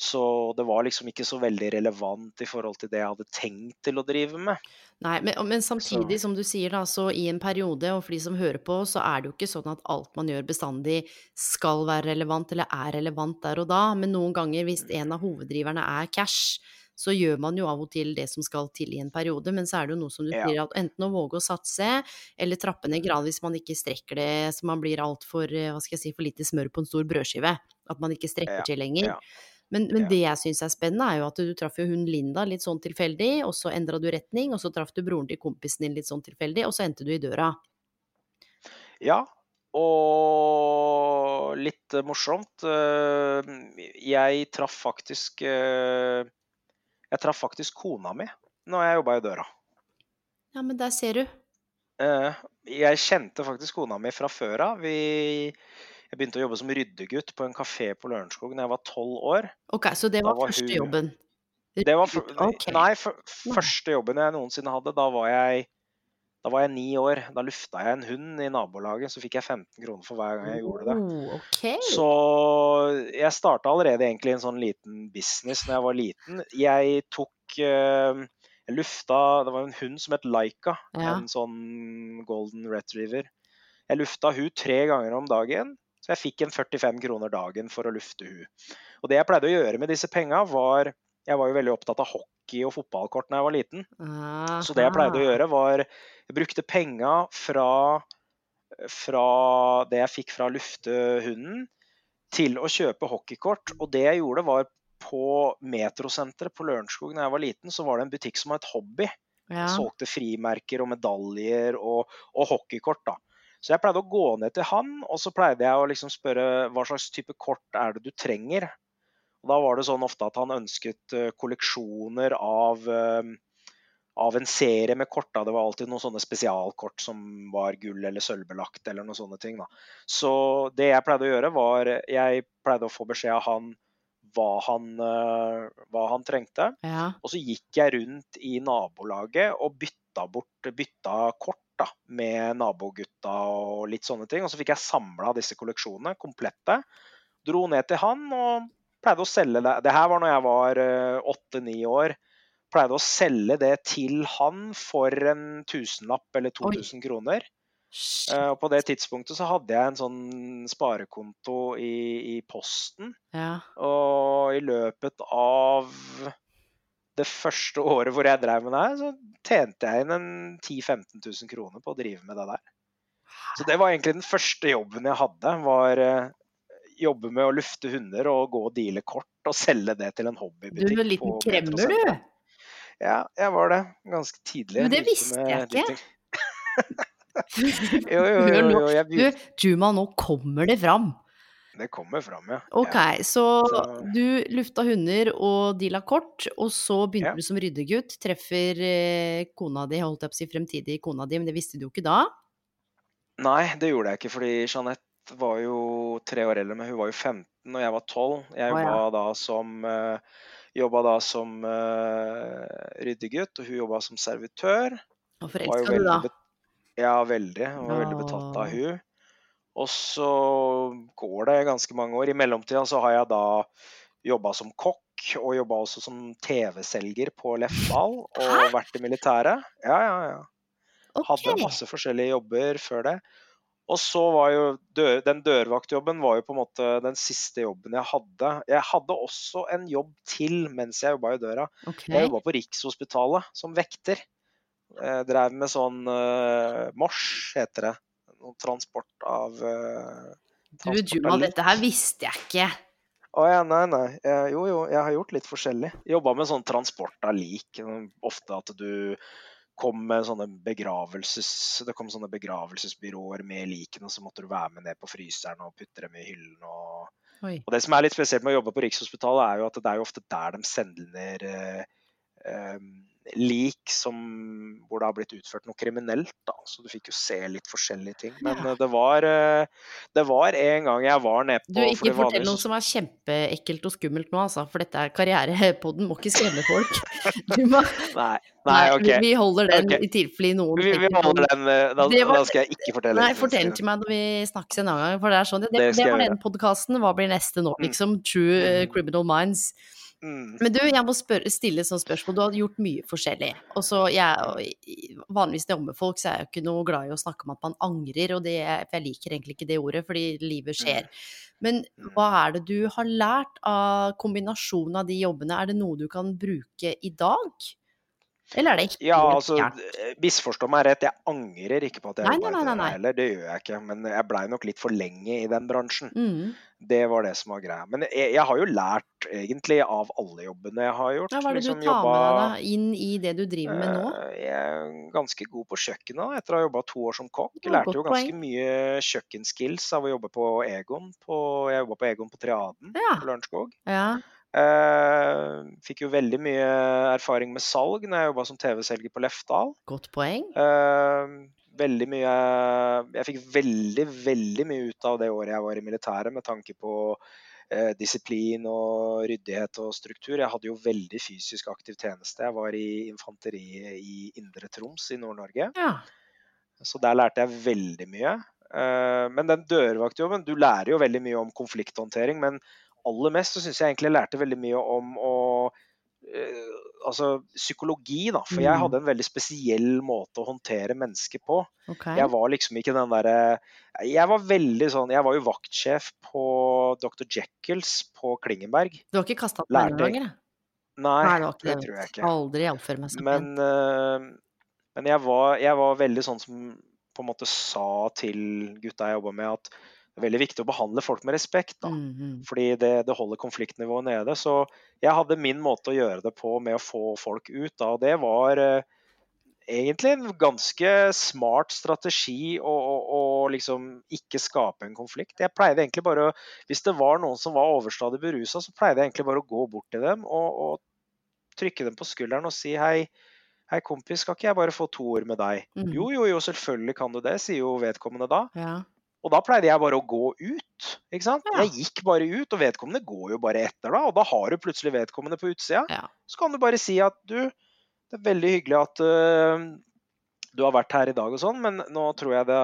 så det var liksom ikke så veldig relevant i forhold til det jeg hadde tenkt til å drive med. Nei, men, men samtidig, Så- som du sier, da, så i en periode, og for de som hører på, så er det jo ikke sånn at alt man gjør bestandig skal være relevant, eller er relevant der og da, men noen ganger, hvis en av hoveddriverne er cash, så gjør man jo av og til det som skal til i en periode, men så er det jo noe som du Ja. sier, at enten å våge å satse, eller trappe ned gradvis man ikke strekker det, så man blir altfor, eh, hva skal jeg si, for lite smør på en stor brødskive, at man ikke strekker Ja, til lenger. ja. Men, men Ja. det jeg syns er spennende, er jo at du traff jo hun Linda litt sånn tilfeldig, og så endra du retning, og så traff du broren til kompisen din litt sånn tilfeldig, og så endte du i døra. Ja, og litt morsomt. eh, Jeg traff faktisk eh, Jeg traff faktisk kona mi når jeg jobba i døra. Ja, men der ser du. Eh, jeg kjente faktisk kona mi fra før av. Vi- Jeg begynte å jobbe som ryddegutt på en kafé på Lørenskog da jeg var tolv år. Ok, så det var var første hun- jobben? Det var for, okay. Nei, for, første jobben jeg noensinne hadde, da var jeg da var jeg ni år. Da lufta jeg en hund i nabolaget, så fikk jeg 15 kroner for hver gang jeg gjorde det. Okay. Så jeg starta allerede egentlig en sånn liten business når jeg var liten. Jeg tok eh, Jeg lufta Det var en hund som het Laika. Ja. En sånn golden retriever. Jeg lufta hun tre ganger om dagen, så jeg fikk en 45 kroner dagen for å lufte hun. Og det jeg pleide å gjøre med disse penga, var Jeg var jo veldig opptatt av hockey og fotballkort da jeg var liten. Så det jeg pleide å gjøre, var Jeg brukte penga fra, fra det jeg fikk fra luftehunden, til å kjøpe hockeykort. Og det jeg gjorde, var på Metrosenteret på Lørenskog da jeg var liten, så var det en butikk som het Hobby. Ja. Solgte frimerker og medaljer og, og hockeykort. da. Så jeg pleide å gå ned til han, og så pleide jeg å liksom spørre hva slags type kort er det du trenger. Og da var det sånn ofte at han ønsket eh, kolleksjoner av, eh, av en serie med kort. Da. Det var alltid noen sånne spesialkort som var gull- eller sølvbelagt, eller noen sånne ting. Da. Så det jeg pleide å gjøre, var Jeg pleide å få beskjed av han hva han, eh, hva han trengte. ja. Og så gikk jeg rundt i nabolaget og bytta bort bytta kort da, med nabogutta og litt sånne ting. Og så fikk jeg samla disse kolleksjonene komplette. Dro ned til han og pleide å selge det. Det her var når jeg var åtte-ni år. Pleide å selge det til han for en tusenlapp eller 2000 kroner. Shit. Eh, Og på det tidspunktet så hadde jeg en sånn sparekonto i, i Posten. Ja. Og i løpet av det første året hvor jeg drev med det her, så tjente jeg inn en 10 000-15 000 kroner på å drive med det der. Så det var egentlig den første jobben jeg hadde. var eh, Jobbe med å lufte hunder og gå og deale kort og selge det til en Du hobbybutikk. er en liten kremmer, du. Ja, jeg var det. Ganske tidlig. Men det visste jeg ikke. jo, jo, jo, jo, jeg Du. Juma, nå kommer det fram. Det kommer fram, ja. Ok, så Så- du lufta hunder og deala kort, og så begynte Ja. du som ryddegutt. Treffer eh, kona di, holdt jeg på å si fremtidig kona di, men det visste du jo ikke da. Nei, det gjorde jeg ikke, fordi Jeanette var jo tre år eldre, men hun var jo 15 og jeg var 12. Jeg ah, ja. jobba da som, uh, jobba da som eh, ryddegutt, og hun jobba som servitør. Og forelska du da. Ja, veldig. Jeg var veldig betatt av hun. Og så går det ganske mange år. I mellomtida så har jeg da jobba som kokk, og jobba også som TV-selger på Lefdal, og Hæ? vært i militæret. Ja, ja, ja. Okay. Hadde masse forskjellige jobber før det. Og så var jo dør, den dørvaktjobben var jo på en måte den siste jobben jeg hadde. Jeg hadde også en jobb til mens jeg jobba i døra. Okay. Jeg jobba på Rikshospitalet som vekter. Jeg drev med sånn uh, Mors, heter det. Noen transport av uh, Du, Juma, dette her visste jeg ikke. Å ja, nei, nei. Jeg, jo, jo, jeg har gjort litt forskjellig. Jobba med sånn transport av lik. Ofte at du kom med sånne begravelses... Det kom sånne begravelsesbyråer med likene, og så måtte du være med ned på fryseren og putte dem i hyllen. Og, og det som er litt spesielt med å jobbe på Rikshospitalet, er jo at det er jo ofte der de sender eh, eh, lik som, hvor det har blitt utført noe kriminelt. Da. Så du fikk jo se litt forskjellige ting. Men Ja. eh, det var eh, det var en gang jeg var nede på Du, ikke fortell noe som er kjempeekkelt og skummelt nå, altså, for dette er karrierepodden, må ikke skremme folk. Du må, Nei, nei, ok. vi, holder den okay. i tilfelle noen Vi, vi holder den eh, da, var- da skal jeg ikke fortelle Nei, fortell til meg når vi snakkes en annen gang, for det er sånn. Det, det, Det var den podkasten. Hva blir neste nå, Mm. liksom? True Mm. Criminal Minds. Mm. Men du, jeg må spørre, stille sånt spørsmål. Du har gjort mye forskjellig. Og så jeg, Vanligvis når jeg jobber med folk, så er jeg jo ikke noe glad i å snakke om at man angrer, og det, jeg liker egentlig ikke det ordet, fordi livet skjer. Men Mm. hva er det du har lært av kombinasjonen av de jobbene? Er det noe du kan bruke i dag? Eller er det ikke Ja, altså, gærent? misforstå meg rett, jeg angrer ikke på at jeg jobba i nei. heller, det gjør jeg ikke. Men jeg blei nok litt for lenge i den bransjen. Mm. Det var det som var greia. Men jeg, jeg har jo lært egentlig av alle jobbene jeg har gjort. Ja, hva er det Liksom du tar jobba- med deg da, inn i det du driver med nå? Eh, Jeg er ganske god på kjøkkenet etter å ha jobba to år som kokk. Jeg Lærte jo ganske poeng. mye kjøkkenskills av å jobbe på Egon. På, jeg jobba på Egon på Triaden Ja. på Lørenskog. Ja. Eh, fikk jo veldig mye erfaring med salg når jeg jobba som TV-selger på Lefdal. Godt poeng. Uh, veldig mye Jeg fikk veldig, veldig mye ut av det året jeg var i militæret med tanke på uh, disiplin og ryddighet og struktur. Jeg hadde jo veldig fysisk aktiv tjeneste. Jeg var i infanteriet i Indre Troms i Nord-Norge. Ja. Så der lærte jeg veldig mye. Men den dørvaktjobben Du lærer jo veldig mye om konflikthåndtering, men aller mest så syns jeg egentlig jeg lærte veldig mye om å uh, Altså psykologi, da. For jeg Mm. hadde en veldig spesiell måte å håndtere mennesker på. Okay. Jeg var liksom ikke den derre Jeg var veldig sånn Jeg var jo vaktsjef på Dr. Jekylls på Klingenberg. Du har ikke kasta opp noen ganger? da? Nei, Nei, det det tror jeg ikke. Aldri iallfall meg Men, eh, men jeg, var, jeg var veldig sånn som på en måte sa til gutta jeg jobba med, at det er veldig viktig å behandle folk med respekt. da. Mm. Fordi det, det holder konfliktnivået nede. Så jeg hadde min måte å gjøre det på med å få folk ut. Da, og det var eh, egentlig en ganske smart strategi å, å, å liksom ikke skape en konflikt. Jeg pleide egentlig bare å, Hvis det var noen som var overstadig berusa, så pleide jeg egentlig bare å gå bort til dem og, og trykke dem på skulderen og si hei. Hei, kompis, skal ikke jeg bare få to ord med deg? Mm. Jo, jo, jo, selvfølgelig kan du det, sier jo vedkommende da. Ja. Og da pleide jeg bare å gå ut. ikke sant? Ja. Jeg gikk bare ut, og vedkommende går jo bare etter da. Og da har du plutselig vedkommende på utsida. Ja. Så kan du bare si at du, det er veldig hyggelig at uh, du har vært her i dag og sånn, men nå tror, jeg det,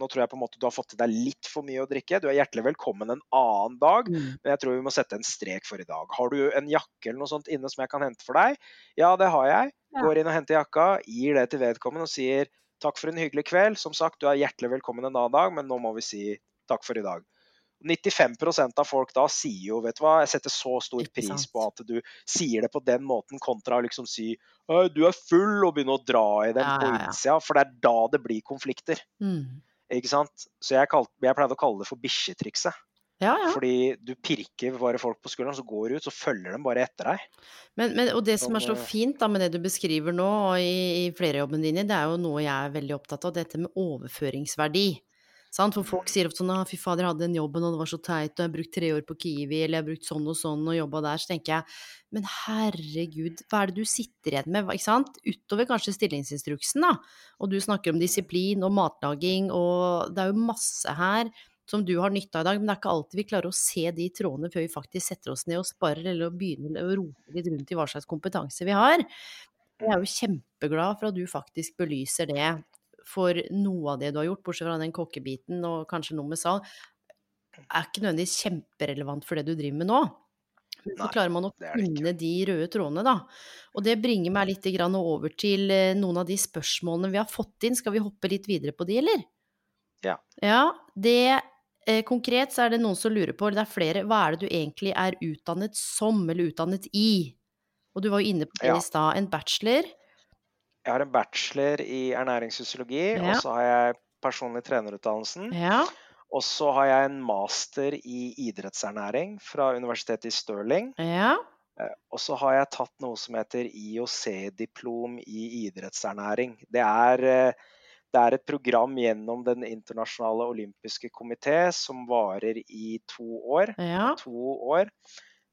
nå tror jeg på en måte du har fått i deg litt for mye å drikke. Du er hjertelig velkommen en annen dag, Mm. men jeg tror vi må sette en strek for i dag. Har du en jakke eller noe sånt inne som jeg kan hente for deg? Ja, det har jeg. Ja. Går inn og henter jakka, gir det til vedkommende og sier takk for en hyggelig kveld. Som sagt, du er hjertelig velkommen en annen dag, men nå må vi si takk for i dag. 95% av folk da sier jo, vet du hva, jeg setter så stor pris på at du sier det på den måten, kontra å liksom si «Øy, du er full, og begynne å dra i den Ja, på innsida. For det er da det blir konflikter. Mm. ikke sant? Så jeg, kalt, jeg pleide å kalle det for bikkjetrikset. Ja, ja. Fordi du pirker bare folk på skulderen, så går du ut, så følger de bare etter deg. Men, men, og det som er så eh, fint da med det du beskriver nå og i, i flerjobbene dine, det er jo noe jeg er veldig opptatt av, dette med overføringsverdi. Sant? For folk sier ofte sånn fy fader, jeg hadde den jobben, og det var så teit, og jeg har brukt tre år på Kiwi, eller jeg har brukt sånn og sånn og jobba der. Så tenker jeg, men herregud, hva er det du sitter igjen med, ikke sant? Utover kanskje stillingsinstruksen, da. Og du snakker om disiplin og matlaging, og det er jo masse her som du har nytte av i dag, men det er ikke alltid vi klarer å se de trådene før vi faktisk setter oss ned og sparer, eller begynner å rote litt rundt i hva slags kompetanse vi har. Jeg er jo kjempeglad for at du faktisk belyser det for noe av det du har gjort, bortsett fra den kokkebiten og kanskje noe med salg, er ikke nødvendigvis kjemperelevant for det du driver med nå. Men så klarer man å finne de røde trådene, da. Og det bringer meg litt over til eh, noen av de spørsmålene vi har fått inn. Skal vi hoppe litt videre på de, eller? Ja. Ja, det Konkret så er det noen som lurer på, eller det er flere, hva er det du egentlig er utdannet som, eller utdannet i? Og du var jo inne på det Ja. i stad, en bachelor. Jeg har en bachelor i ernæringsfysiologi, Ja. og så har jeg personlig trenerutdannelsen. Ja. Og så har jeg en master i idrettsernæring fra Universitetet i Stirling. Ja. Og så har jeg tatt noe som heter IOC-diplom i idrettsernæring. Det er, eh, det er et program gjennom Den internasjonale olympiske komité som varer i to år. Ja. To år.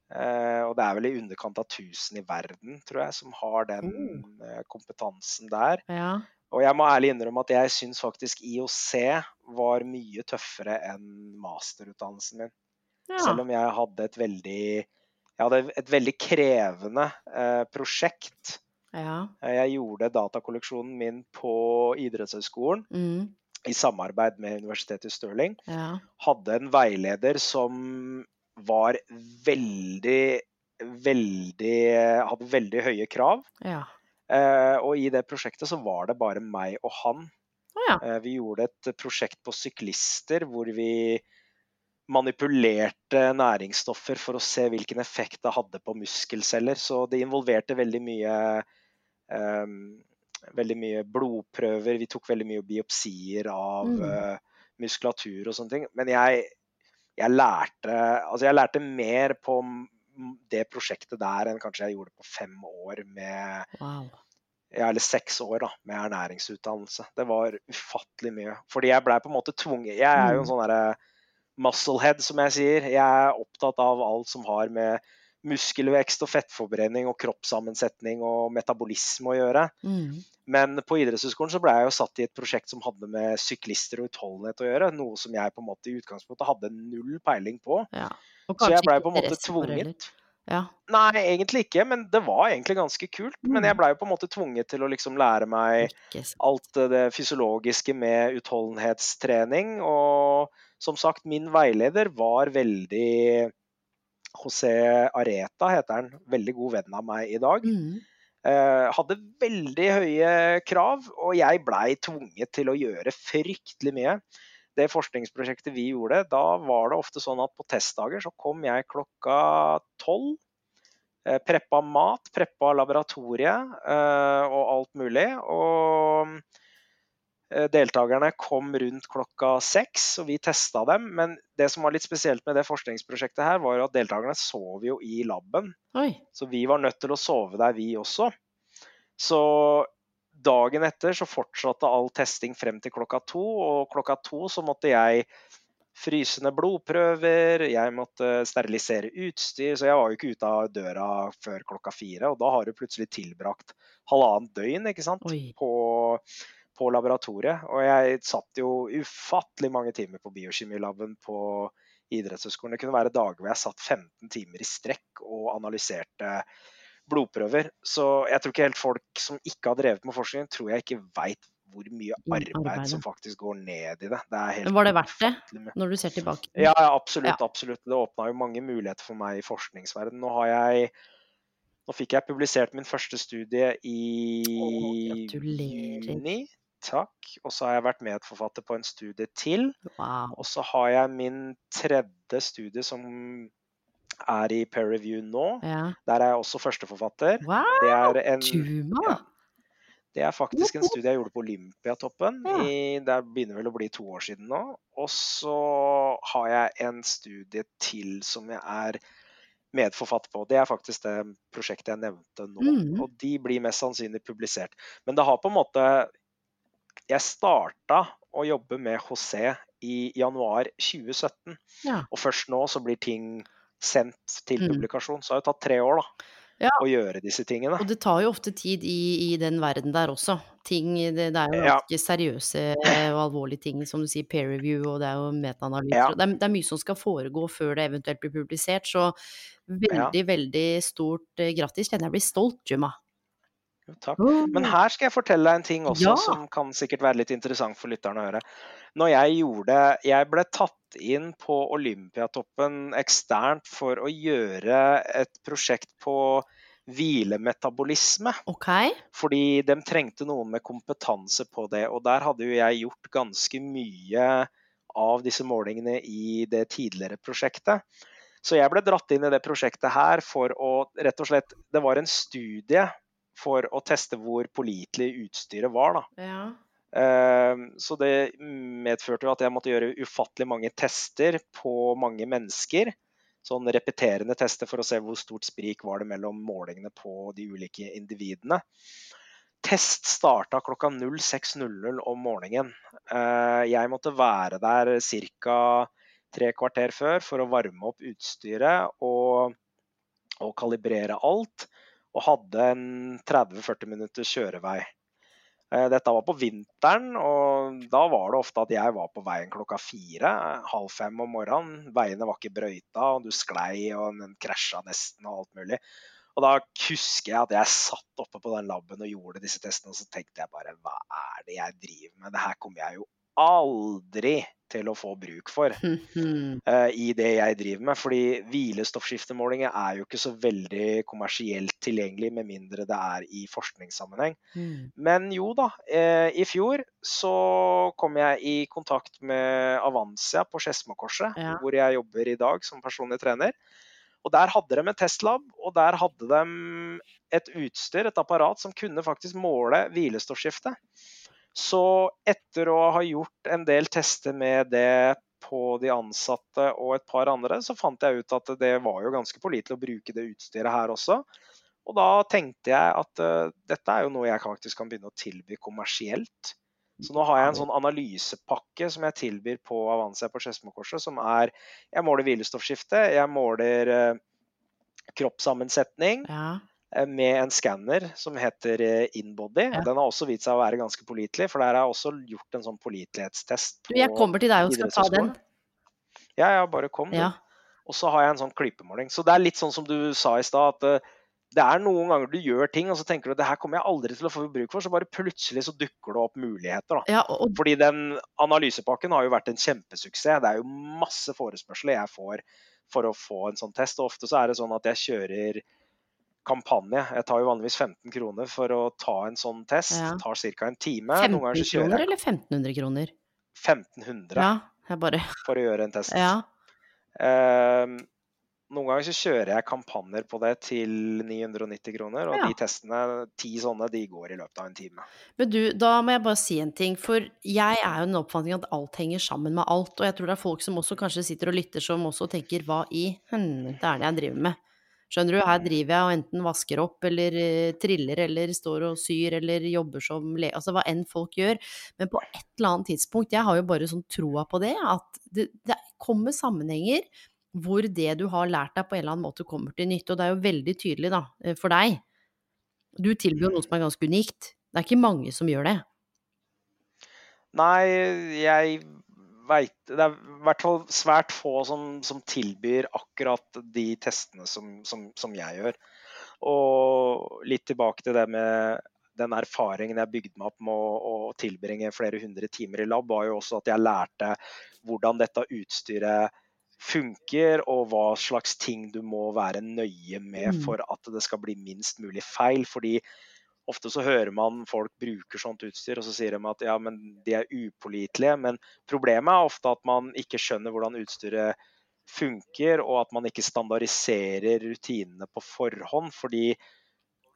Eh, og det er vel i underkant av 1000 i verden, tror jeg, som har den mm. kompetansen der. Ja. Og jeg må ærlig innrømme at jeg syns faktisk IOC var mye tøffere enn masterutdannelsen min. ja. Selv om jeg hadde et veldig, jeg hadde et veldig krevende eh, prosjekt. Ja. Eh, Jeg gjorde datakolleksjonen min på idrettshøyskolen Mm. i samarbeid med Universitetet i Stirling. Ja. Hadde en veileder som var veldig, veldig Hadde veldig høye krav. Ja. Eh, og i det prosjektet så var det bare meg og han. Ja. Eh, Vi gjorde et prosjekt på syklister hvor vi manipulerte næringsstoffer for å se hvilken effekt det hadde på muskelceller. Så det involverte veldig mye veldig mye blodprøver. Vi tok veldig mye biopsier av Mm. eh, muskulatur og sånne ting. Men jeg, jeg lærte Altså, jeg lærte mer på det prosjektet der enn kanskje jeg gjorde på fem år med Wow. ja, eller seks år da, med ernæringsutdannelse. Det var ufattelig mye. Fordi jeg blei på en måte tvunget Jeg er jo en Mm. sånn derre musclehead, som jeg sier. Jeg er opptatt av alt som har med muskelvekst og fettforbrenning og kroppssammensetning og metabolisme å gjøre. Mm. Men på idrettshøyskolen så ble jeg jo satt i et prosjekt som hadde med syklister og utholdenhet å gjøre. Noe som jeg på en måte i utgangspunktet hadde null peiling på. Ja. Så jeg blei på en måte tvunget. Ja. Nei, egentlig ikke, men det var egentlig ganske kult. Men Mm. jeg blei på en måte tvunget til å liksom lære meg alt det fysiologiske med utholdenhetstrening. Og som sagt, min veileder var veldig José Areta heter han. Veldig god venn av meg i dag. Mm. Eh, hadde veldig høye krav, og jeg blei tvunget til å gjøre fryktelig mye. Det forskningsprosjektet vi gjorde, da var det ofte sånn at på testdager så kom jeg klokka tolv. Eh, preppa mat, preppa laboratoriet eh, og alt mulig. Og deltakerne kom rundt klokka seks, og vi testa dem. Men det som var litt spesielt med det forskningsprosjektet her, var jo at deltakerne sov jo i laben. Oi. Så vi var nødt til å sove der, vi også. Så dagen etter så fortsatte all testing frem til klokka to, og klokka to så måtte jeg fryse ned blodprøver, jeg måtte sterilisere utstyr, så jeg var jo ikke ute av døra før klokka fire. Og da har du plutselig tilbrakt halvannet døgn ikke sant? Oi. På, på laboratoriet. Og jeg satt jo ufattelig mange timer på biokjemilaben på idrettshøyskolen. Det kunne være dager hvor jeg satt 15 timer i strekk og analyserte blodprøver. Så jeg tror ikke helt folk som ikke har drevet med forskning, tror jeg ikke veit hvor mye arbeid som faktisk går ned i det. det er helt Men var det verdt det? Når du ser tilbake? Ja, ja, absolutt. absolutt. Det åpna jo mange muligheter for meg i forskningsverdenen. Nå har jeg Nå fikk jeg publisert min første studie i gratulerer. juni. Takk. Og så har jeg vært medforfatter på en studie til. Wow. Og så har jeg min tredje studie som er i Pair review nå. Ja. Der er jeg også førsteforfatter. Wow! Det er en ja. Det er faktisk en studie jeg gjorde på Olympiatoppen. Ja. I, det begynner vel å bli to år siden nå. Og så har jeg en studie til som jeg er medforfatter på. Det er faktisk det prosjektet jeg nevnte nå. Mm. Og de blir mest sannsynlig publisert. Men det har på en måte Jeg starta å jobbe med José i januar 2017. Ja. Og først nå så blir ting sendt til Mm. publikasjon. Så det har jo tatt tre år da, Ja. å gjøre disse tingene. Og det tar jo ofte tid i, i den verden der også. Ting, det, det er jo Ja. seriøse og alvorlige ting, som du sier, peer review, og det er jo metaanalyser. Det, det er mye som skal foregå før det eventuelt blir publisert, så veldig, veldig stort eh, grattis. Kjenner jeg blir stolt, Juma. Jo, takk. Men her skal jeg fortelle deg en ting også Ja. som kan sikkert være litt interessant for lytterne å høre. Når jeg gjorde Jeg ble tatt inn på Olympiatoppen eksternt for å gjøre et prosjekt på hvilemetabolisme. Okay. Fordi de trengte noen med kompetanse på det. Og der hadde jo jeg gjort ganske mye av disse målingene i det tidligere prosjektet. Så jeg ble dratt inn i det prosjektet her for å rett og slett Det var en studie for å teste hvor pålitelig utstyret var. da. Ja. Eh, Så det medførte jo at jeg måtte gjøre ufattelig mange tester på mange mennesker. Sånn repeterende tester for å se hvor stort sprik var det mellom målingene på de ulike individene. Test starta klokka 06.00 om morgenen. Eh, Jeg måtte være der ca. tre kvarter før for å varme opp utstyret og, og kalibrere alt. Og hadde en 30-40 minutter kjørevei. Eh, Dette var på vinteren, og da var det ofte at jeg var på veien klokka fire, halv fem om morgenen. Veiene var ikke brøyta, og du sklei, og den krasja nesten og alt mulig. Og da husker jeg at jeg satt oppe på den laben og gjorde disse testene, og så tenkte jeg bare hva er det jeg driver med? Det her kommer jeg jo aldri til å få bruk for eh, i det jeg driver med. Fordi hvilestoffskiftemålinger er jo ikke så veldig kommersielt tilgjengelig, med mindre det er i forskningssammenheng. Mm. Men jo da, uh, i fjor så kom jeg i kontakt med Avancia på Skedsmokorset, Ja. hvor jeg jobber i dag som personlig trener. Og der hadde de en testlab, og der hadde de et utstyr, et apparat, som kunne faktisk måle hvilestoffskifte. Så etter å ha gjort en del tester med det på de ansatte og et par andre, så fant jeg ut at det var jo ganske pålitelig å bruke det utstyret her også. Og da tenkte jeg at uh, dette er jo noe jeg faktisk kan begynne å tilby kommersielt. Så nå har jeg en sånn analysepakke som jeg tilbyr på Avansia på Skedsmokorset, som er Jeg måler hvilestoffskifte, jeg måler uh, kroppssammensetning Ja. Eh, med en skanner som heter eh, Inbody. Ja. Den har også vist seg å være ganske pålitelig, for der jeg også gjort en sånn pålitelighetstest. Jeg kommer til deg og skal ta den. Ja, ja, bare kom. Ja. Og så har jeg en sånn klypemåling. Så det er litt sånn som du sa i stad, at eh, det er noen ganger du gjør ting, og så tenker du at det her kommer jeg aldri til å få bruk for, så bare plutselig så dukker det opp muligheter. Ja, og- Fordi den analysepakken har jo vært en kjempesuksess. Det er jo masse forespørsler jeg får for å få en sånn test. Og ofte så er det sånn at jeg kjører kampanje. Jeg tar jo vanligvis 15 kroner for å ta en sånn test. Ja. Det tar ca. en time. 15 Noen ganger så kjører kroner jeg eller 1500 kroner? 1500 Ja, bare for å gjøre en test. Ja. Ehm, noen ganger så kjører jeg kampanjer på det til 990 kroner, og Ja. de testene, ti sånne, de går i løpet av en time. Men du, da må jeg bare si en ting. For jeg er jo den oppfatning at alt henger sammen med alt. Og jeg tror det er folk som også kanskje sitter og lytter, som også tenker hva i helvete er det jeg driver med? Skjønner du, her driver jeg og enten vasker opp eller eh, triller eller står og syr eller jobber som le... Altså hva enn folk gjør. Men på et eller annet tidspunkt, jeg har jo bare sånn troa på det, at det, det kommer sammenhenger hvor det du har lært deg på en eller annen måte kommer til nytte. Og det er jo veldig tydelig da, eh, for deg. Du tilbyr noe som er ganske unikt. Det er ikke mange som gjør det. Nei, jeg veit Det er i hvert fall svært få som, som tilbyr akkurat de testene som, som, som jeg gjør. Og litt tilbake til det med den erfaringen jeg bygde meg opp med å, å tilbringe flere hundre timer i lab, var jo også at jeg lærte hvordan dette utstyret funker, og hva slags ting du må være nøye med Mm. for at det skal bli minst mulig feil. Fordi ofte så hører man folk bruker sånt utstyr, og så sier de at ja, men de er upålitelige. Men problemet er ofte at man ikke skjønner hvordan utstyret funker, og at man ikke standardiserer rutinene på forhånd. Fordi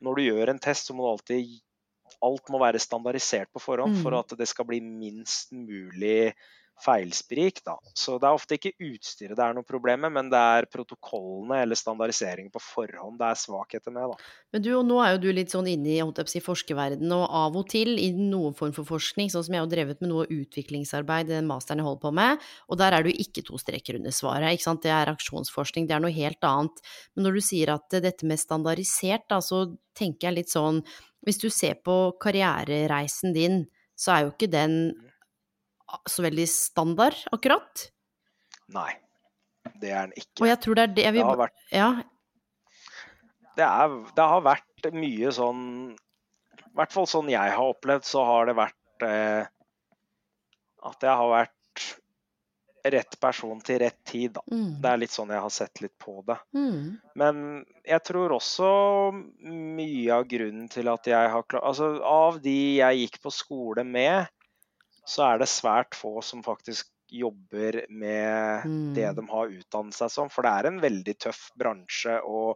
når du gjør en test, så må du alltid Alt må være standardisert på forhånd for Mm. at det skal bli minst mulig feilsprik. Da. Så det er ofte ikke utstyret det er noe problem med, men det er protokollene eller standardiseringen på forhånd det er svakheter med. Da. Men du, og nå er jo du litt sånn inne i si, forskerverdenen, og av og til i noen form for forskning, sånn som jeg har drevet med noe utviklingsarbeid den masteren jeg holder på med, og der er jo ikke to streker under svaret, ikke sant, det er aksjonsforskning, det er noe helt annet. Men når du sier at dette med standardisert, da, så tenker jeg litt sånn, hvis du ser på karrierereisen din, så er jo ikke den så veldig standard, akkurat. Nei, det er den ikke. Og jeg tror det er det jeg Det har vært, Ja, det er, det har vært mye sånn I hvert fall sånn jeg har opplevd, så har det vært eh, at jeg har vært rett person til rett tid. Mm, Det er litt sånn jeg har sett litt på det. mm, Men jeg tror også mye av grunnen til at jeg har klart Altså av de jeg gikk på skole med, så er det svært få som faktisk jobber med Mm. det de har utdannet seg som. For det er en veldig tøff bransje å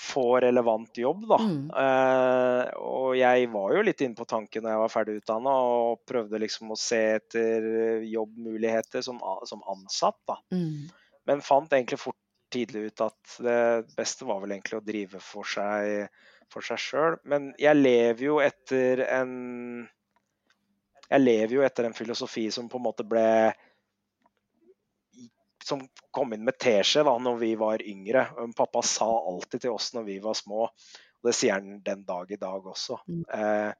få relevant jobb, da. Mm. Eh, og jeg var jo litt inne på tanken når jeg var ferdig utdanna og prøvde liksom å se etter jobbmuligheter som, som ansatt, da. mm. Men fant egentlig fort tidlig ut at det beste var vel egentlig å drive for seg for seg sjøl. Men jeg lever jo etter en Jeg lever jo etter en filosofi som på en måte ble Som kom inn med teskje da når vi var yngre. Pappa sa alltid til oss når vi var små, og det sier han den dag i dag også Mm. eh,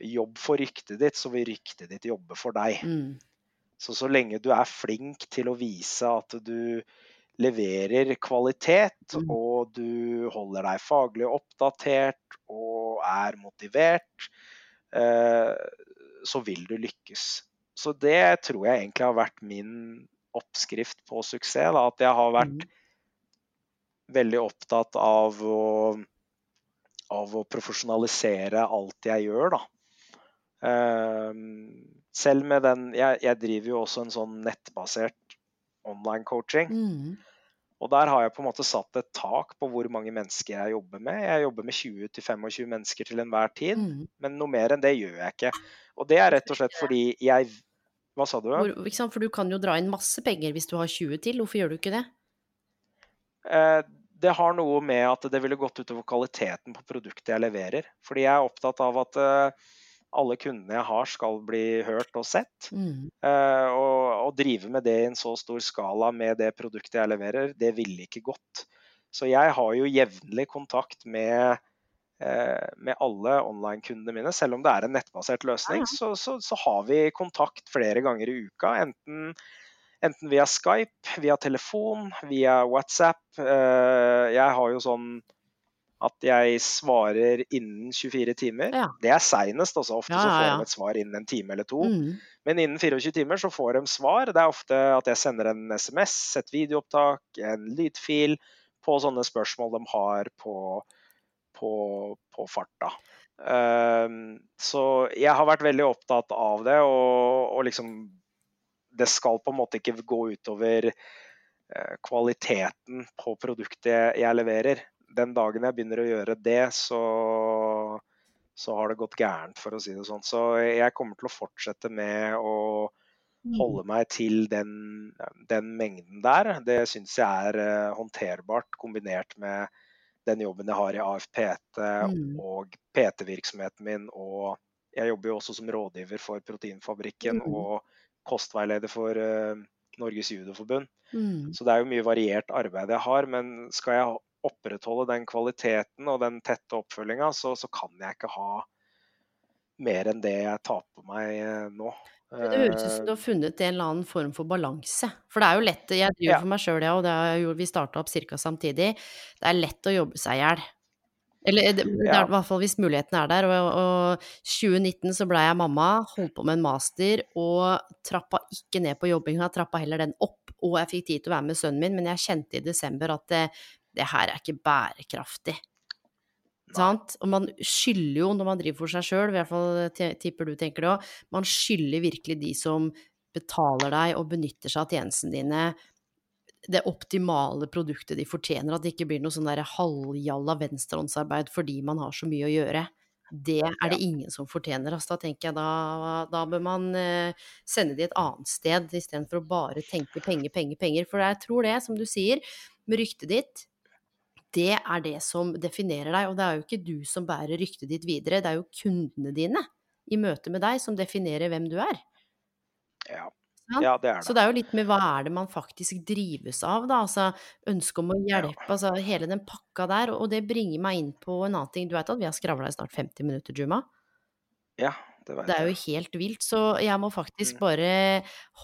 Jobb for ryktet ditt, så vil ryktet ditt jobbe for deg. Mm. Så så lenge du er flink til å vise at du leverer kvalitet, Mm. og du holder deg faglig oppdatert og er motivert, eh, så vil du lykkes. Så det tror jeg egentlig har vært min oppskrift på suksess. Da. At jeg har vært Mm. veldig opptatt av å, av å profesjonalisere alt jeg gjør, da. Ehm, selv med den jeg, jeg driver jo også en sånn nettbasert online coaching. Mm. Og der har jeg på en måte satt et tak på hvor mange mennesker jeg jobber med. Jeg jobber med 20-25 mennesker til enhver tid, Mm. men noe mer enn det gjør jeg ikke. Og det er rett og slett fordi jeg Hva sa du? Hvor? For du kan jo dra inn masse penger hvis du har 20 til, hvorfor gjør du ikke det? Eh, det har noe med at det ville gått utover kvaliteten på produktet jeg leverer. Fordi jeg er opptatt av at eh, alle kundene jeg har skal bli hørt og sett. Mm. Eh, og å drive med det i en så stor skala med det produktet jeg leverer, det ville ikke gått. Så jeg har jo jevnlig kontakt med, med alle online-kundene mine. Selv om det er en nettbasert løsning, så, så, så, har vi kontakt flere ganger i uka. Enten, enten via Skype, via telefon, via WhatsApp. Eh, jeg har jo sånn at jeg svarer innen 24 timer. Ja. Det er seinest. Altså. Ofte ja, ja, så får de et svar innen en time eller to. Mm. Men innen 24 timer så får de svar. Det er ofte at jeg sender en SMS, et videoopptak, en lydfil på sånne spørsmål de har på, på, på farta. Um, så jeg har vært veldig opptatt av det, og, og, liksom Det skal på en måte ikke gå utover uh, kvaliteten på produktet jeg leverer den dagen jeg begynner å gjøre det, så, så har det gått gærent, for å si det sånn. Så jeg kommer til å fortsette med å mm. holde meg til den, den mengden der. Det syns jeg er uh, håndterbart, kombinert med den jobben jeg har i AFPT mm. og PT-virksomheten min. Og jeg jobber jo også som rådgiver for Proteinfabrikken mm. og kostveileder for uh, Norges judoforbund. Mm. Så det er jo mye variert arbeid jeg har. Men skal jeg opprettholde den kvaliteten og den tette oppfølginga, så, så, kan jeg ikke ha mer enn det jeg tar på meg eh, nå. Det høres ut som du har funnet en eller annen form for balanse. For det er jo lett, jeg driver ja. for meg sjøl, ja, og det jo, vi starta opp ca. samtidig. Det er lett å jobbe seg i hjel. Eller det, det er i hvert fall hvis muligheten er der. Og, og 2019 så blei jeg mamma, holdt på med en master og trappa ikke ned på jobbinga, trappa heller den opp. Og jeg fikk tid til å være med sønnen min, men jeg kjente i desember at det, det her er ikke bærekraftig. Sant? Og man skylder jo, når man driver for seg sjøl, i hvert fall tipper du tenker det òg, man skylder virkelig de som betaler deg og benytter seg av tjenestene dine, det optimale produktet de fortjener. At det ikke blir noe sånn halvjalla venstrehåndsarbeid fordi man har så mye å gjøre. Det er det ingen som fortjener. Altså, da tenker jeg da, da bør man eh, sende de et annet sted, istedenfor å bare tenke penger, penger, penger. For jeg tror det, som du sier, med ryktet ditt, det er det som definerer deg. Og det er jo ikke du som bærer ryktet ditt videre, det er jo kundene dine i møte med deg som definerer hvem du er. Ja. Ja, det er det. Så det er jo litt med hva er det man faktisk drives av, da. Altså ønsket om å hjelpe, ja. altså hele den pakka der. Og det bringer meg inn på en annen ting. Du vet at vi har skravla i snart 50 minutter, Juma? Ja, det vet jeg. Det er jo helt vilt. Så jeg må faktisk mm. bare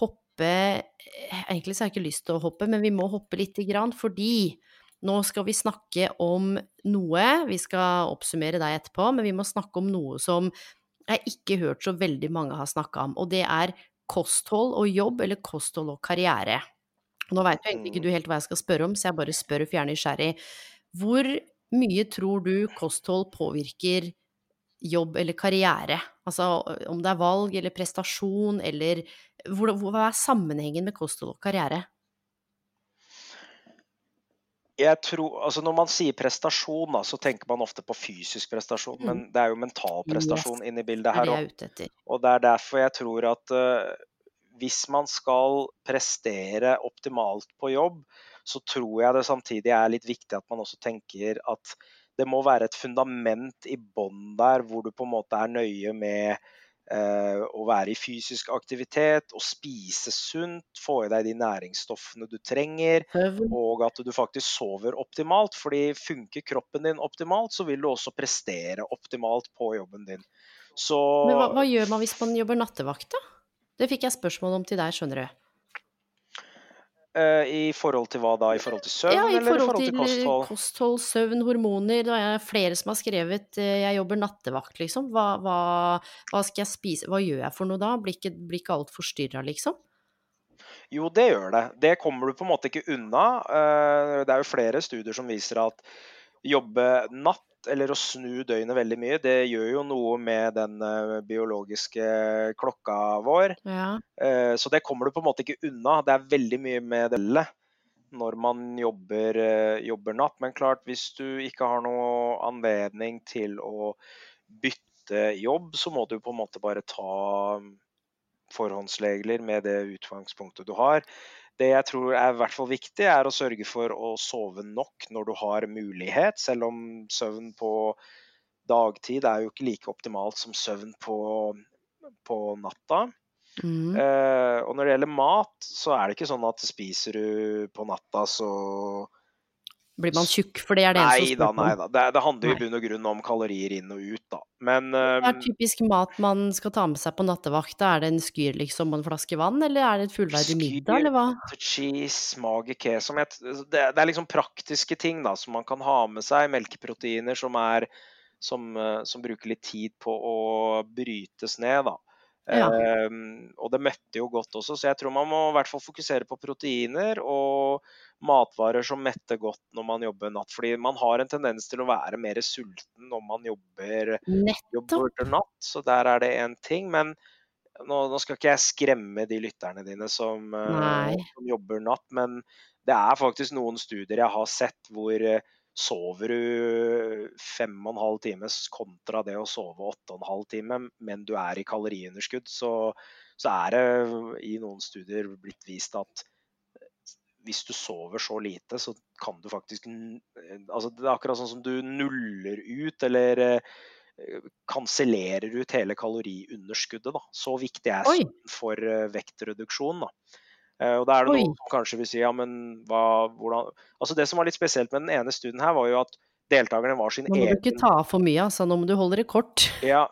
hoppe Egentlig så har jeg ikke lyst til å hoppe, men vi må hoppe lite grann, fordi nå skal vi snakke om noe, vi skal oppsummere deg etterpå, men vi må snakke om noe som jeg ikke hørt så veldig mange har snakka om, og det er kosthold og jobb, eller kosthold og karriere. Nå veit jo egentlig ikke du helt hva jeg skal spørre om, så jeg bare spør og jeg er nysgjerrig. Hvor mye tror du kosthold påvirker jobb eller karriere? Altså om det er valg eller prestasjon, eller hva er sammenhengen med kosthold og karriere? Jeg tror, altså Når man sier prestasjon, da, så tenker man ofte på fysisk prestasjon, mm. men det er jo mental prestasjon yes. inne i bildet her òg. Og det er derfor jeg tror at uh, hvis man skal prestere optimalt på jobb, så tror jeg det samtidig er litt viktig at man også tenker at det må være et fundament i bånn der, hvor du på en måte er nøye med å være i fysisk aktivitet og spise sunt, få i deg de næringsstoffene du trenger, og at du faktisk sover optimalt. fordi funker kroppen din optimalt, så vil du også prestere optimalt på jobben din. Så Men hva, hva gjør man hvis man jobber nattevakt, da? Det fikk jeg spørsmål om til deg, skjønner du. Uh, I forhold til hva da? I forhold til søvn, ja, i eller i forhold til, til kosthold? kosthold, søvn, hormoner. Det er flere som har skrevet uh, 'jeg jobber nattevakt', liksom. Hva, hva, hva, skal jeg spise? Hva gjør jeg for noe da? Blir ikke, blir ikke alt forstyrra, liksom? Jo, det gjør det. Det kommer du på en måte ikke unna. Det er jo flere studier som viser at jobbe natt eller å snu døgnet veldig mye, det gjør jo noe med den uh, biologiske klokka vår. Ja. Uh, så det kommer du på en måte ikke unna. Det er veldig mye med det når man jobber, jobber natt. Men klart, hvis du ikke har noe anledning til å bytte jobb, så må du på en måte bare ta forhåndsregler med det utgangspunktet du har. Det jeg tror er i hvert fall viktig, er å sørge for å sove nok når du har mulighet, selv om søvn på dagtid er jo ikke like optimalt som søvn på, på natta. Mm. Uh, og når det gjelder mat, så er det ikke sånn at spiser du på natta, så Blir man tjukk? For det er det Nei da, nei da. Det, det handler jo i bunn og grunn om kalorier inn og ut, da. Men Hva er um, typisk mat man skal ta med seg på nattevakt? Er det en skyr liksom og en flaske vann, eller er det et fullverdig middag, eller hva? cheese, mager, queso det, det er liksom praktiske ting da, som man kan ha med seg. Melkeproteiner som, er, som, eh, som bruker litt tid på å brytes ned. da. Ja. Um, og det møtte jo godt også, så jeg tror man må i hvert fall fokusere på proteiner og matvarer som metter godt når man jobber natt. Fordi man har en tendens til å være mer sulten når man jobber, jobber natt, så der er det én ting. Men nå, nå skal ikke jeg skremme de lytterne dine som, eh, som jobber natt, men det er faktisk noen studier jeg har sett hvor eh, sover du fem og en halv time kontra det å sove åtte og en halv time, men du er i kaloriunderskudd, så, så er det i noen studier blitt vist at hvis du sover så lite, så kan du faktisk altså Det er akkurat sånn som du nuller ut eller eh, kansellerer ut hele kaloriunderskuddet. Da. Så viktig er søvn for eh, vektreduksjon. Da. Eh, Og da er det Oi. noen som kanskje vil si ja, men hva, hvordan Altså Det som var litt spesielt med den ene studien her, var jo at deltakerne var sin egen Nå må du ikke ta av for mye, altså. Nå må du holde det kort. ja,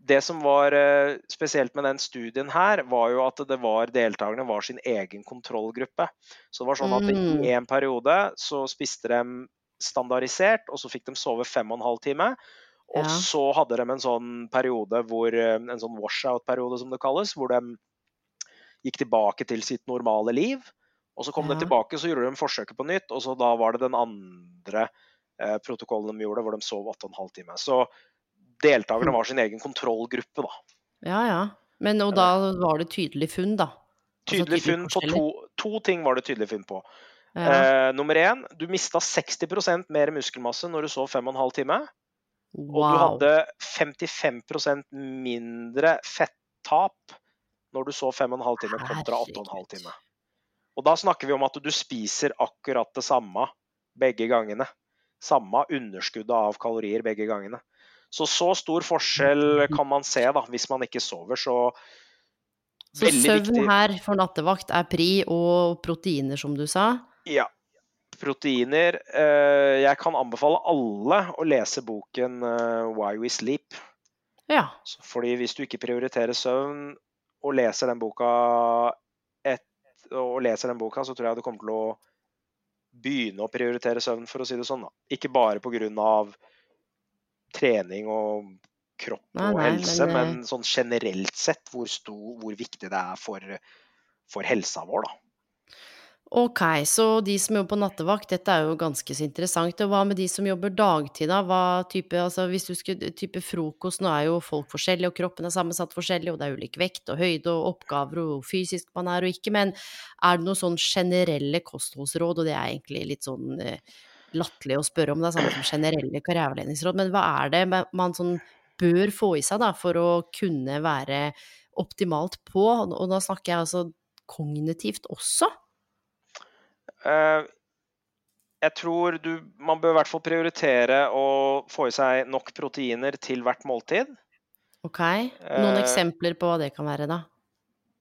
det som var eh, spesielt med den studien her, var jo at det var deltakerne var sin egen kontrollgruppe. Så det var sånn at Mm. i en periode så spiste de standardisert, og så fikk de sove fem og en halv time. Og Ja. så hadde de en sånn periode hvor eh, En sånn washout-periode, som det kalles, hvor de gikk tilbake til sitt normale liv. Og så kom Ja. de tilbake, så gjorde de forsøket på nytt, og så da var det den andre eh, protokollen de gjorde, hvor de sov åtte og en halv time. Så deltakerne var sin egen kontrollgruppe, da. Ja, ja. Men og da var det tydelig funn, da? Altså Tydelig funn på to, to ting var det tydelig funn på. Ja. Eh, nummer én, du mista 60% mer muskelmasse når du sov fem og en halv time. Og du hadde 55% mindre fettap når du sov fem og en halv time kontra åtte og en halv time. Og da snakker vi om at du spiser akkurat det samme begge gangene. Samme underskuddet av kalorier begge gangene. Så så stor forskjell kan man se da, hvis man ikke sover. Så Så søvn her for nattevakt er pri, og proteiner, som du sa? Ja. Proteiner. Eh, jeg kan anbefale alle å lese boken eh, 'Why We Sleep'. Ja. Fordi hvis du ikke prioriterer søvn og leser den boka et, og leser den boka, så tror jeg du kommer til å begynne å prioritere søvn, for å si det sånn. da. Ikke bare pga. Trening og kropp og nei, helse, men, men, eh, sånn generelt sett hvor, stor, hvor viktig det er for, for helsa vår. da. Ok, så de som jobber på nattevakt, dette er jo ganske så interessant. Og hva med de som jobber dagtid, da? Hva type, altså hvis du skulle type frokost, nå er jo folk forskjellige, og kroppen er sammensatt forskjellig, og det er ulik vekt og høyde og oppgaver og hvor fysisk man er og ikke, men er det noen sånn generelle kostholdsråd, og det er egentlig litt sånn eh, latterlig å spørre om, det er samme som generelle karriereveiledningsråd, men hva er det man sånn bør få i seg da, for å kunne være optimalt på? Og da snakker jeg altså kognitivt også. Uh, jeg tror du, man bør i hvert fall prioritere å få i seg nok proteiner til hvert måltid. Ok, noen uh, eksempler på hva det kan være, da?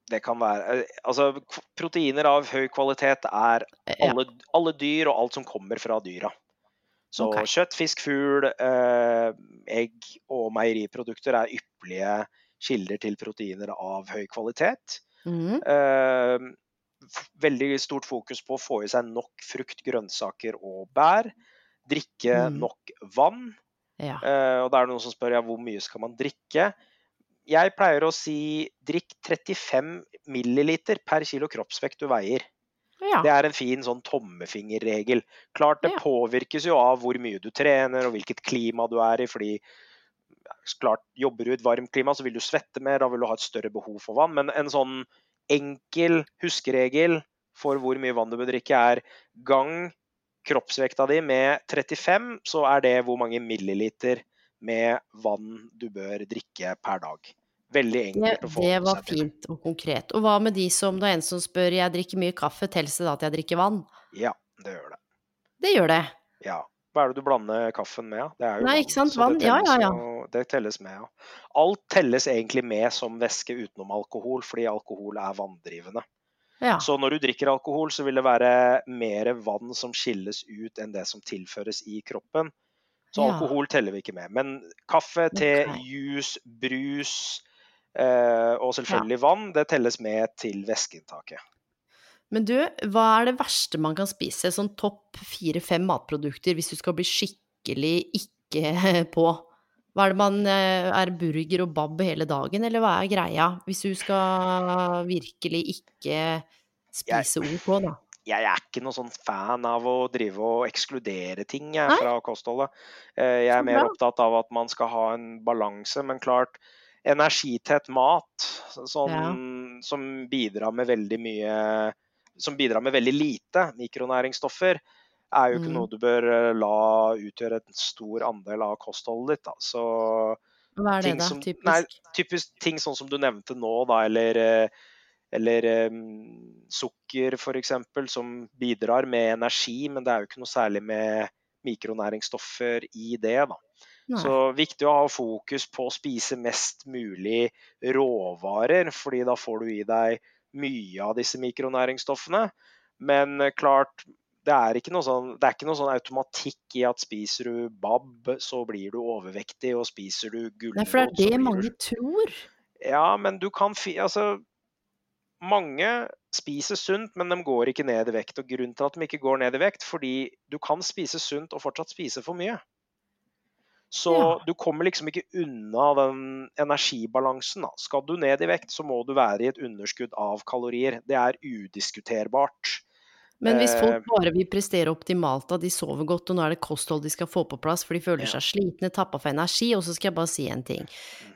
Det kan være eh, Altså, proteiner av høy kvalitet er alle, Ja. alle dyr og alt som kommer fra dyra. Så okay. kjøtt, fisk, fugl, eh, egg og meieriprodukter er ypperlige kilder til proteiner av høy kvalitet. Mm. Eh, veldig stort fokus på å få i seg nok frukt, grønnsaker og bær. Drikke Mm. nok vann. Ja. Eh, og da er det noen som spør ja, hvor mye skal man drikke. Jeg pleier å si drikk 35 milliliter per kilo kroppsvekt du veier. ja. Det er en fin sånn tommefingerregel. Klart det Ja. påvirkes jo av hvor mye du trener og hvilket klima du er i. fordi klart, Jobber du i et varmt klima, så vil du svette mer, da vil du ha et større behov for vann. Men en sånn enkel huskeregel for hvor mye vann du bør drikke, er gang kroppsvekta di med 35, så er det hvor mange milliliter med vann du bør drikke per dag. Veldig Det, enkelt å det var fint og konkret. Og hva med de som, det er en som spør, jeg drikker mye kaffe, telles det da at jeg drikker vann? Ja, det gjør det. Det gjør det. Ja. Hva er det du blander kaffen med? Det er jo Nei, vann, ikke sant? Vann. Ja, ja, ja. jo- det telles med, ja. Alt telles egentlig med som væske utenom alkohol, fordi alkohol er vanndrivende. Ja. Så når du drikker alkohol, så vil det være mer vann som skilles ut enn det som tilføres i kroppen. Så Ja. alkohol teller vi ikke med. Men kaffe, te, okay. juice, brus og selvfølgelig vann, det telles med til væskeinntaket. Men du, hva er det verste man kan spise? Sånn topp fire-fem matprodukter hvis du skal bli skikkelig ikke på? Hva er det man eh, Er burger og bab hele dagen, eller hva er greia? Hvis du skal virkelig ikke spise OK, da. jeg er ikke noen sånn fan av å drive og ekskludere ting jeg, fra kostholdet. Eh, Jeg er mer opptatt av at man skal ha en balanse, men klart energitett mat sånn, som bidrar med veldig mye Som bidrar med veldig lite mikronæringsstoffer, er jo ikke Mm. noe du bør eh, la utgjøre en stor andel av kostholdet ditt. Da. Så Hva er det, ting da? som- Typisk? nei, typisk ting sånn som du nevnte nå, da, eller, eh, eller um, sukker f.eks., som bidrar med energi, men det er jo ikke noe særlig med mikronæringsstoffer i det. da. Nei. Så viktig å ha fokus på å spise mest mulig råvarer, fordi da får du i deg mye av disse mikronæringsstoffene. Men eh, klart, det er ikke noe sånn, det ikke noe sånn automatikk i at spiser du bab, så blir du overvektig, og spiser du gulrot, Nei, for det er det mange tror. Ja, men du kan. Altså, mange spiser sunt, men de går ikke ned i vekt. Og grunnen til at de ikke går ned i vekt, fordi du kan spise sunt og fortsatt spise for mye. Så Ja. du kommer liksom ikke unna den energibalansen. Da. Skal du ned i vekt, så må du være i et underskudd av kalorier. Det er udiskuterbart. Men hvis Eh, folk bare vil prestere optimalt, at de sover godt, og nå er det kosthold de skal få på plass, for de føler seg slitne, tappa for energi, og så skal jeg bare si en ting.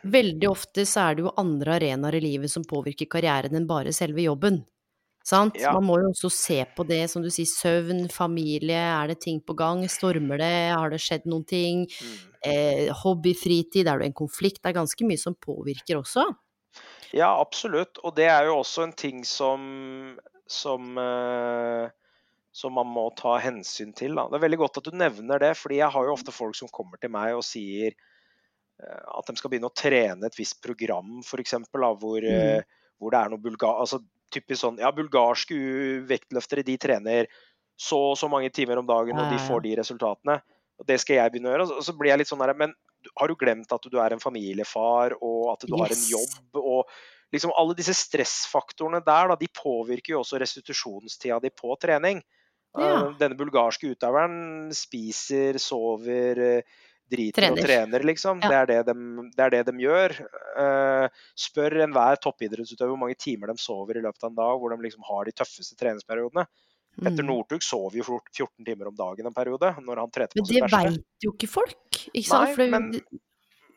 Mhm. Veldig ofte så er det jo andre arenaer i livet som påvirker karrieren enn bare selve jobben. Sant? Ja. Man må jo også se på det, som du sier, søvn, familie, er det ting på gang, stormer det, har det skjedd noen ting, Mm. eh, hobby, fritid, er det en konflikt, det er ganske mye som påvirker også. Ja, absolutt. Og det er jo også en ting som, som, eh, som man må ta hensyn til. Da. Det er veldig godt at du nevner det, fordi jeg har jo ofte folk som kommer til meg og sier eh, at de skal begynne å trene et visst program, f.eks. Hvor, eh, Mm. hvor det er noe bulga altså, typisk sånn Ja, bulgarske vektløftere de trener så og så mange timer om dagen, og de får de resultatene. Og det skal jeg begynne å gjøre. Og så- blir jeg litt sånn der Men har du glemt at du er en familiefar, og at du har en jobb? og liksom alle disse stressfaktorene der, da, de påvirker jo også restitusjonstida di på trening. Ja. Eh, Denne bulgarske utøveren spiser, sover, driter og Trener. trener, liksom. Ja. Det, er det, de, det er det de gjør. Uh, Spør enhver toppidrettsutøver hvor mange timer de sover i løpet av en dag, hvor de liksom har de tøffeste treningsperiodene. Petter Mm. Northug sov jo 14 timer om dagen en periode, når han trente Men på det sitt verste. veit jo ikke folk, ikke sant? Nei, det- men-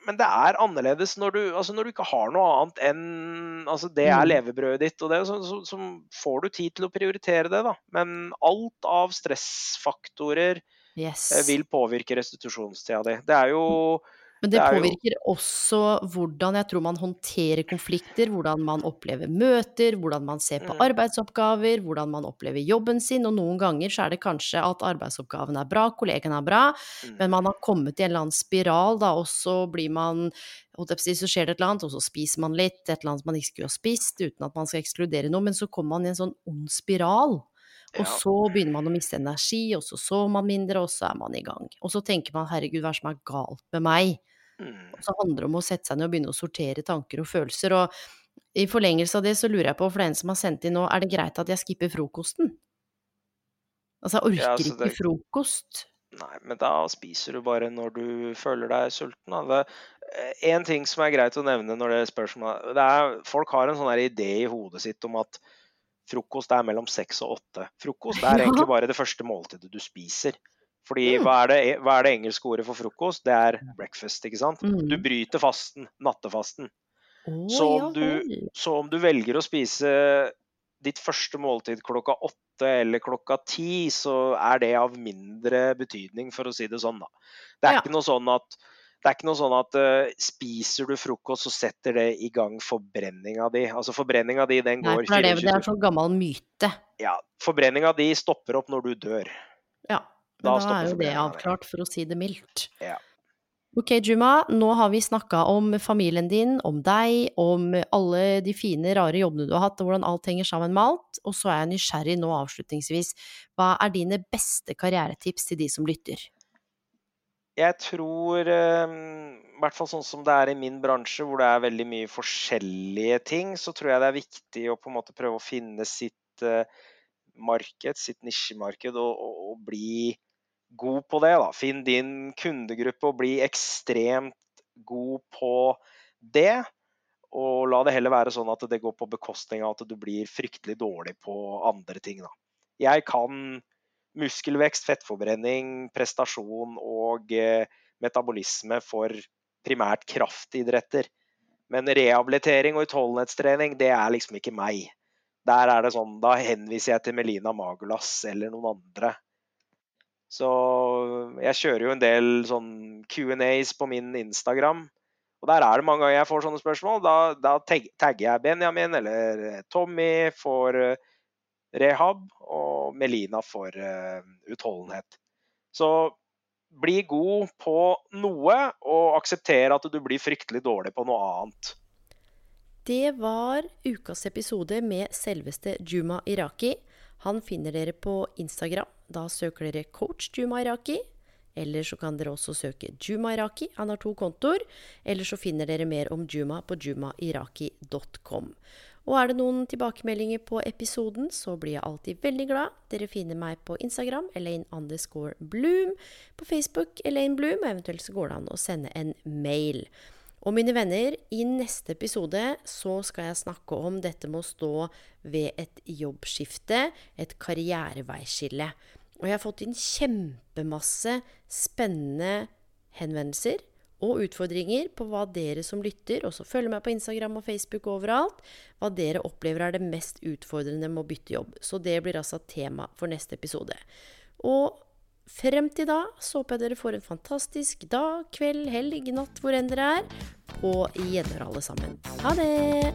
Men det er annerledes når du, altså når du ikke har noe annet enn altså Det er Mm. levebrødet ditt, og det, så, så, så får du tid til å prioritere det. da. Men alt av stressfaktorer Yes. vil påvirke restitusjonstida di. Det er jo Men det det påvirker jo- også hvordan jeg tror man håndterer konflikter, hvordan man opplever møter, hvordan man ser på Mm. arbeidsoppgaver, hvordan man opplever jobben sin, og noen ganger så er det kanskje at arbeidsoppgaven er bra, kollegaen er bra, mm, men man har kommet i en eller annen spiral, da, og så blir man så skjer det et eller annet, og så spiser man litt, et eller annet man ikke skulle ha spist, uten at man skal ekskludere noe, men så kommer man i en sånn ond spiral. Og Ja. så begynner man å miste energi, og så sover man mindre, og så er man i gang. Og så tenker man herregud, hva er det som er galt med meg? mm. Og så handler det om å sette seg ned og begynne å sortere tanker og følelser. Og i forlengelse av det så lurer jeg på, for det er en som har sendt inn nå, er det greit at jeg skipper frokosten? Altså, jeg orker Ja, altså, ikke frokost. Nei, men da spiser du bare når du føler deg sulten. Da. Det, eh, en ting som er greit å nevne når det er spørsmål det er, Folk har en sånn idé i hodet sitt om at frokost er mellom seks og åtte. Frokost er egentlig bare det første måltidet du spiser. Fordi Mm. hva er, det, hva er det engelske ordet for frokost? Det er breakfast, ikke sant? Mm. Du bryter fasten, nattefasten. Så om du, så om du velger å spise ditt første måltid klokka åtte eller klokka ti, så er det av mindre betydning, for å si det sånn, da. Det er ikke noe sånn at det er ikke noe sånn at uh, spiser du frokost, så setter det i gang forbrenninga di. Altså Forbrenninga di, den går Nei, for det er, det, det 24 er sånn gammel myte. Ja, forbrenninga di stopper opp når du dør. Ja, men da, da er jo det avklart, for å si det mildt. Ja. Ok, Juma, nå har vi snakka om familien din, om deg, om alle de fine, rare jobbene du har hatt, og hvordan alt henger sammen med alt. Og så er jeg nysgjerrig nå avslutningsvis. Hva er dine beste karrieretips til de som lytter? Jeg tror, eh, i hvert fall sånn som det er i min bransje, hvor det er veldig mye forskjellige ting, så tror jeg det er viktig å på en måte prøve å finne sitt eh, marked, sitt nisjemarked, og, og, og bli god på det. Da. Finn din kundegruppe og bli ekstremt god på det. Og la det heller være sånn at det går på bekostning av at du blir fryktelig dårlig på andre ting. Da. Jeg kan muskelvekst, fettforbrenning, prestasjon og eh, metabolisme for primært kraftidretter. Men rehabilitering og utholdenhetstrening, det er liksom ikke meg. Der er det sånn, Da henviser jeg til Melina Magulas eller noen andre. Så jeg kjører jo en del sånn Q&As på min Instagram. Og der er det mange ganger jeg får sånne spørsmål. Da, da tagger jeg Benjamin eller Tommy for eh, rehab, og Melina for uh, utholdenhet. Så bli god på noe, og akseptere at du blir fryktelig dårlig på noe annet. Det var ukas episode med selveste Juma Iraki. Han finner dere på Instagram da søker dere coach Juma Iraki. Eller så kan dere også søke Juma Iraki. Han har to kontoer. Eller så finner dere mer om Juma på jumairaki.com. Og er det noen tilbakemeldinger på episoden, så blir jeg alltid veldig glad. Dere finner meg på Instagram, Elaine underscore Bloom. På Facebook, Elaine Bloom. Og eventuelt så går det an å sende en mail. Og mine venner, i neste episode så skal jeg snakke om dette med å stå ved et jobbskifte, et karriereveiskille. Og jeg har fått inn kjempemasse spennende henvendelser og utfordringer på hva dere som lytter, og så følger meg på Instagram og Facebook og overalt, hva dere opplever er det mest utfordrende med å bytte jobb. Så det blir altså tema for neste episode. Og Frem til da så håper jeg dere får en fantastisk dag, kveld, helg, natt, hvor enn dere er. På gjenhør, alle sammen. Ha det!